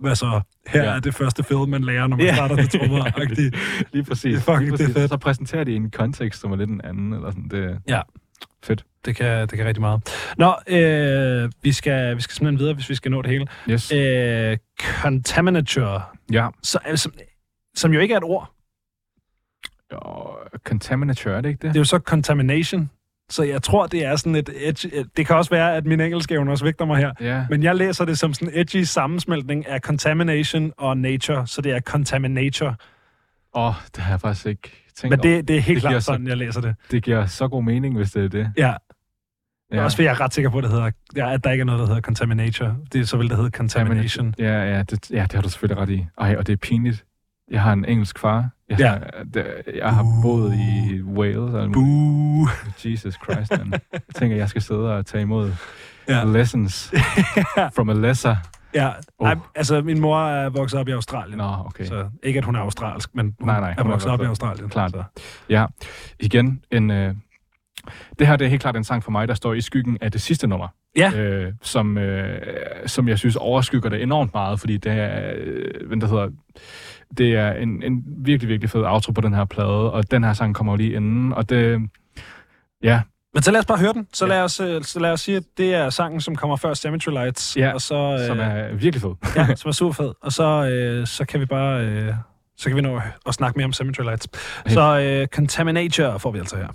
hvad så, her ja. Er det første fed, man lærer, når man Ja. starter til trommer. Ja, agtigt. Lige præcis. Det er fucking- lige præcis. det er fedt. Så præsenterer de en kontekst, som er lidt en anden, eller sådan. Det, Ja. Fedt. Det kan, det kan rigtig meget. Nå, øh, vi, skal, vi skal simpelthen videre, hvis vi skal nå det hele. Yes. Øh, contaminature, Ja. så, øh, som, som jo ikke er et ord. Og contaminature, er det ikke det? Det er jo så contamination. Så jeg tror, det er sådan et edgy... Det kan også være, at min engelske evne også vægter mig her. Ja. Men jeg læser det som sådan en edgy sammensmeltning af contamination og nature, så det er contaminature. Åh, oh, det har jeg faktisk ikke tænkt Men det, det er helt Det klart så- sådan, jeg læser det. Det giver så god mening, hvis det er det. Ja, Ja. også fordi jeg er ret sikker på, at, det hedder, ja, at der ikke er noget, der hedder contaminature. Det er så vil det hedde contamination. Ja, ja, det, ja, det har du selvfølgelig ret i. Ej, og det er pinligt. Jeg har en engelsk far. Jeg, Ja. det, jeg har Uh. boet i Wales. Og. Buh. Jesus Christ, man. Jeg tænker, jeg skal sidde og tage imod Ja. lessons from a lesser. Ja, Oh. Nej, altså min mor er vokset op i Australien. Nå, okay. Så ikke, at hun er australsk, men hun Nej, nej, er hun er vokset op i Australien. klart. Så. Ja, igen, en, øh, det her det er helt klart en sang for mig, der står i skyggen af det sidste nummer. Ja. Øh, som, øh, som jeg synes overskygger det enormt meget, fordi det er, øh, hvad det hedder, det er en, en virkelig, virkelig fed outro på den her plade, og den her sang kommer jo lige inden, og det, ja, Men så lad os bare høre den. Så, Ja. lad os, øh, så lad os sige, at det er sangen, som kommer før Cemetery Lights. Ja, og så, øh, som er virkelig fed. ja, som er super fed. Og så, øh, så kan vi bare... Øh, så kan vi nå at- at snakke mere om Cemetery Lights. Så øh, Contaminature får vi altså her.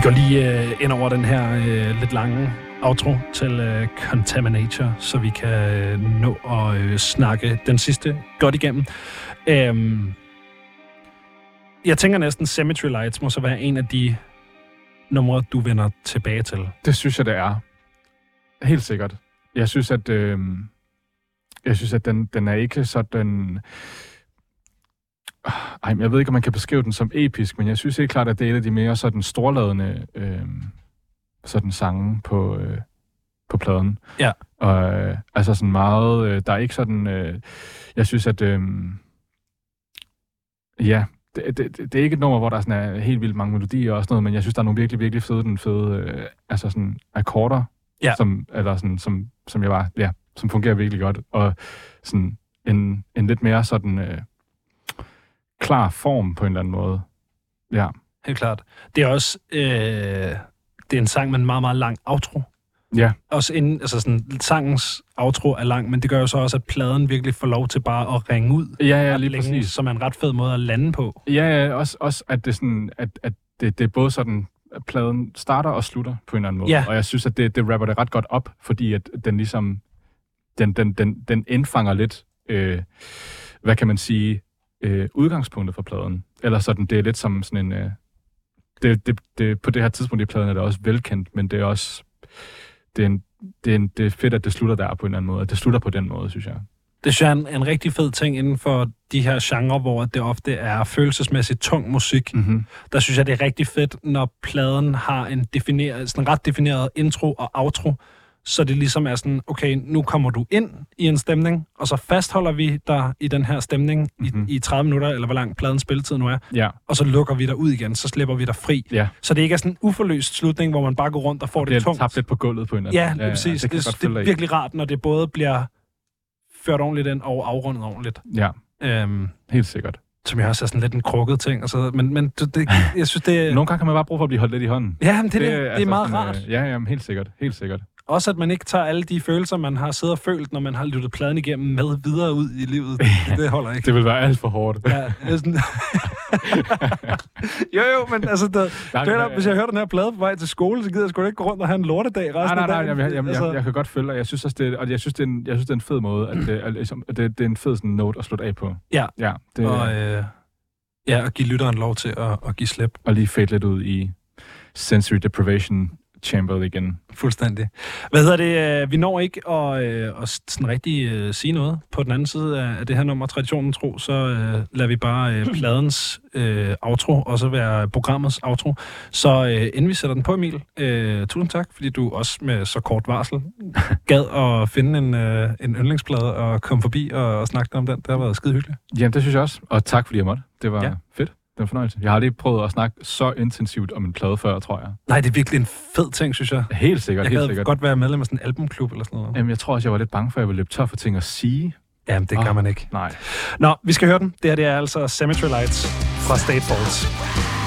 Vi går lige øh, ind over den her øh, lidt lange outro til øh, Contaminator, så vi kan øh, nå at øh, snakke den sidste godt igennem. Øhm, jeg tænker næsten Cemetery Lights må så være en af de numre, du vender tilbage til. Det synes jeg, det er. Helt sikkert. Jeg synes, at, øh, jeg synes, at den, den er ikke sådan... Ej, jeg ved ikke, om man kan beskrive den som episk, men jeg synes helt klart, at det er et af de mere sådan storladende øh, sådan sange på, øh, på pladen. Ja. Og, øh, altså sådan meget... Øh, der er ikke sådan... Øh, jeg synes, at... Øh, ja, det, det, det, det er ikke et nummer, hvor der sådan er helt vildt mange melodier og sådan noget, men jeg synes, der er nogle virkelig, virkelig fede, den fede, øh, altså sådan akkorder, Ja. som, eller sådan, som, som jeg var, ja, som fungerer virkelig godt, og sådan en, en lidt mere sådan øh, klar form på en eller anden måde. Ja, Helt klart. Det er også øh, det er en sang med en meget, meget lang outro. ja, Også inden, altså sådan, sangens outro er lang, men det gør jo så også, at pladen virkelig får lov til bare at ringe ud. ja, ja lige længe, præcis. Som er en ret fed måde at lande på. Ja, ja også, også at det sådan, at, at det, det er både sådan, at pladen starter og slutter på en eller anden måde. Ja. Og jeg synes, at det, det rapper det ret godt op, fordi at den ligesom, den, den, den, den indfanger lidt, øh, hvad kan man sige, øh, udgangspunktet for pladen. Eller sådan, det er lidt som sådan en, øh, det, det, det, på det her tidspunkt i pladen er det også velkendt, men det er også, det er, en, det, er en, det er fedt, at det slutter der på en eller anden måde. At det slutter på den måde, synes jeg. Det synes jeg er en, en rigtig fed ting inden for de her genrer, hvor det ofte er følelsesmæssigt tung musik. Mm-hmm. Der synes jeg, det er rigtig fedt, når pladen har en, defineret, sådan en ret defineret intro og outro, så det ligesom er sådan, okay, nu kommer du ind i en stemning, og så fastholder vi dig i den her stemning Mhm. i, i 30 minutter, eller hvor lang pladens spilletid nu er, Ja, og så lukker vi dig ud igen, så slipper vi dig fri. ja. Så det ikke er sådan en uforløst slutning, hvor man bare går rundt og får Det det, er tungt. tabt lidt på gulvet på en eller Ja, anden det er præcis. det, kan Det, det, det er virkelig rart, når det både bliver ført ordentligt ind og afrundet ordentligt. Ja, Øhm, helt sikkert. som jeg også er sådan lidt en krukket ting. Og så, men men det, det, jeg synes, det, Nogle gange kan man bare bruge for at blive holdt lidt i hånden. ja, men det, det, det, det er altså meget sådan, rart. øh, Ja, ja, helt sikkert. Helt sikkert. Også at man ikke tager alle de følelser, man har siddet og følt, når man har lyttet pladen igennem med videre ud i livet. Det, det holder ikke. Det vil være alt for hårdt. Ja, det sådan... jo, jo, men altså, der, Nej, det er, nej, hvis jeg hører den her plade på vej til skole, så gider jeg sgu ikke gå rundt og have en lortedag resten Nej, nej, af nej, dagen. jeg, jeg, jeg, altså, jeg, jeg kan godt følge dig. Jeg synes også, det, og jeg synes, det er en, jeg synes, det er en fed måde, at det, at, ligesom, at det, det er en fed sådan, note at slutte af på. Ja. Ja, det, og, og, øh, ja, og give lytteren lov til at, at give slip. og lige fade lidt ud i sensory deprivation chamberet igen. Fuldstændig. Hvad hedder det? øh, Vi når ikke at, øh, at sådan rigtig øh, sige noget på den anden side af det her nummer, Traditionen Tro, så øh, lader vi bare øh, pladens øh, outro også være programmets outro. Så øh, inden vi sætter den på, Emil, øh, tusind tak, fordi du også med så kort varsel gad at finde en, øh, en yndlingsplade og komme forbi og, og snakke om den. Det har været skide hyggeligt. Jamen, det synes jeg også. Og tak, fordi jeg måtte. Det var ja. fedt. Det var fornøjelse. Jeg har aldrig prøvet at snakke så intensivt om en plade før, tror jeg. Nej, det er virkelig en fed ting, synes jeg. Helt sikkert, Jeg helt sikkert. godt være medlem af sådan en albumklub eller sådan noget. Jamen, jeg tror også, jeg var lidt bange for, at jeg ville løbe tør for ting at sige. Jamen, det gør Åh. man ikke. Nej. Nå, vi skal høre den. Det her det er altså Cemetery Lights fra State Faults.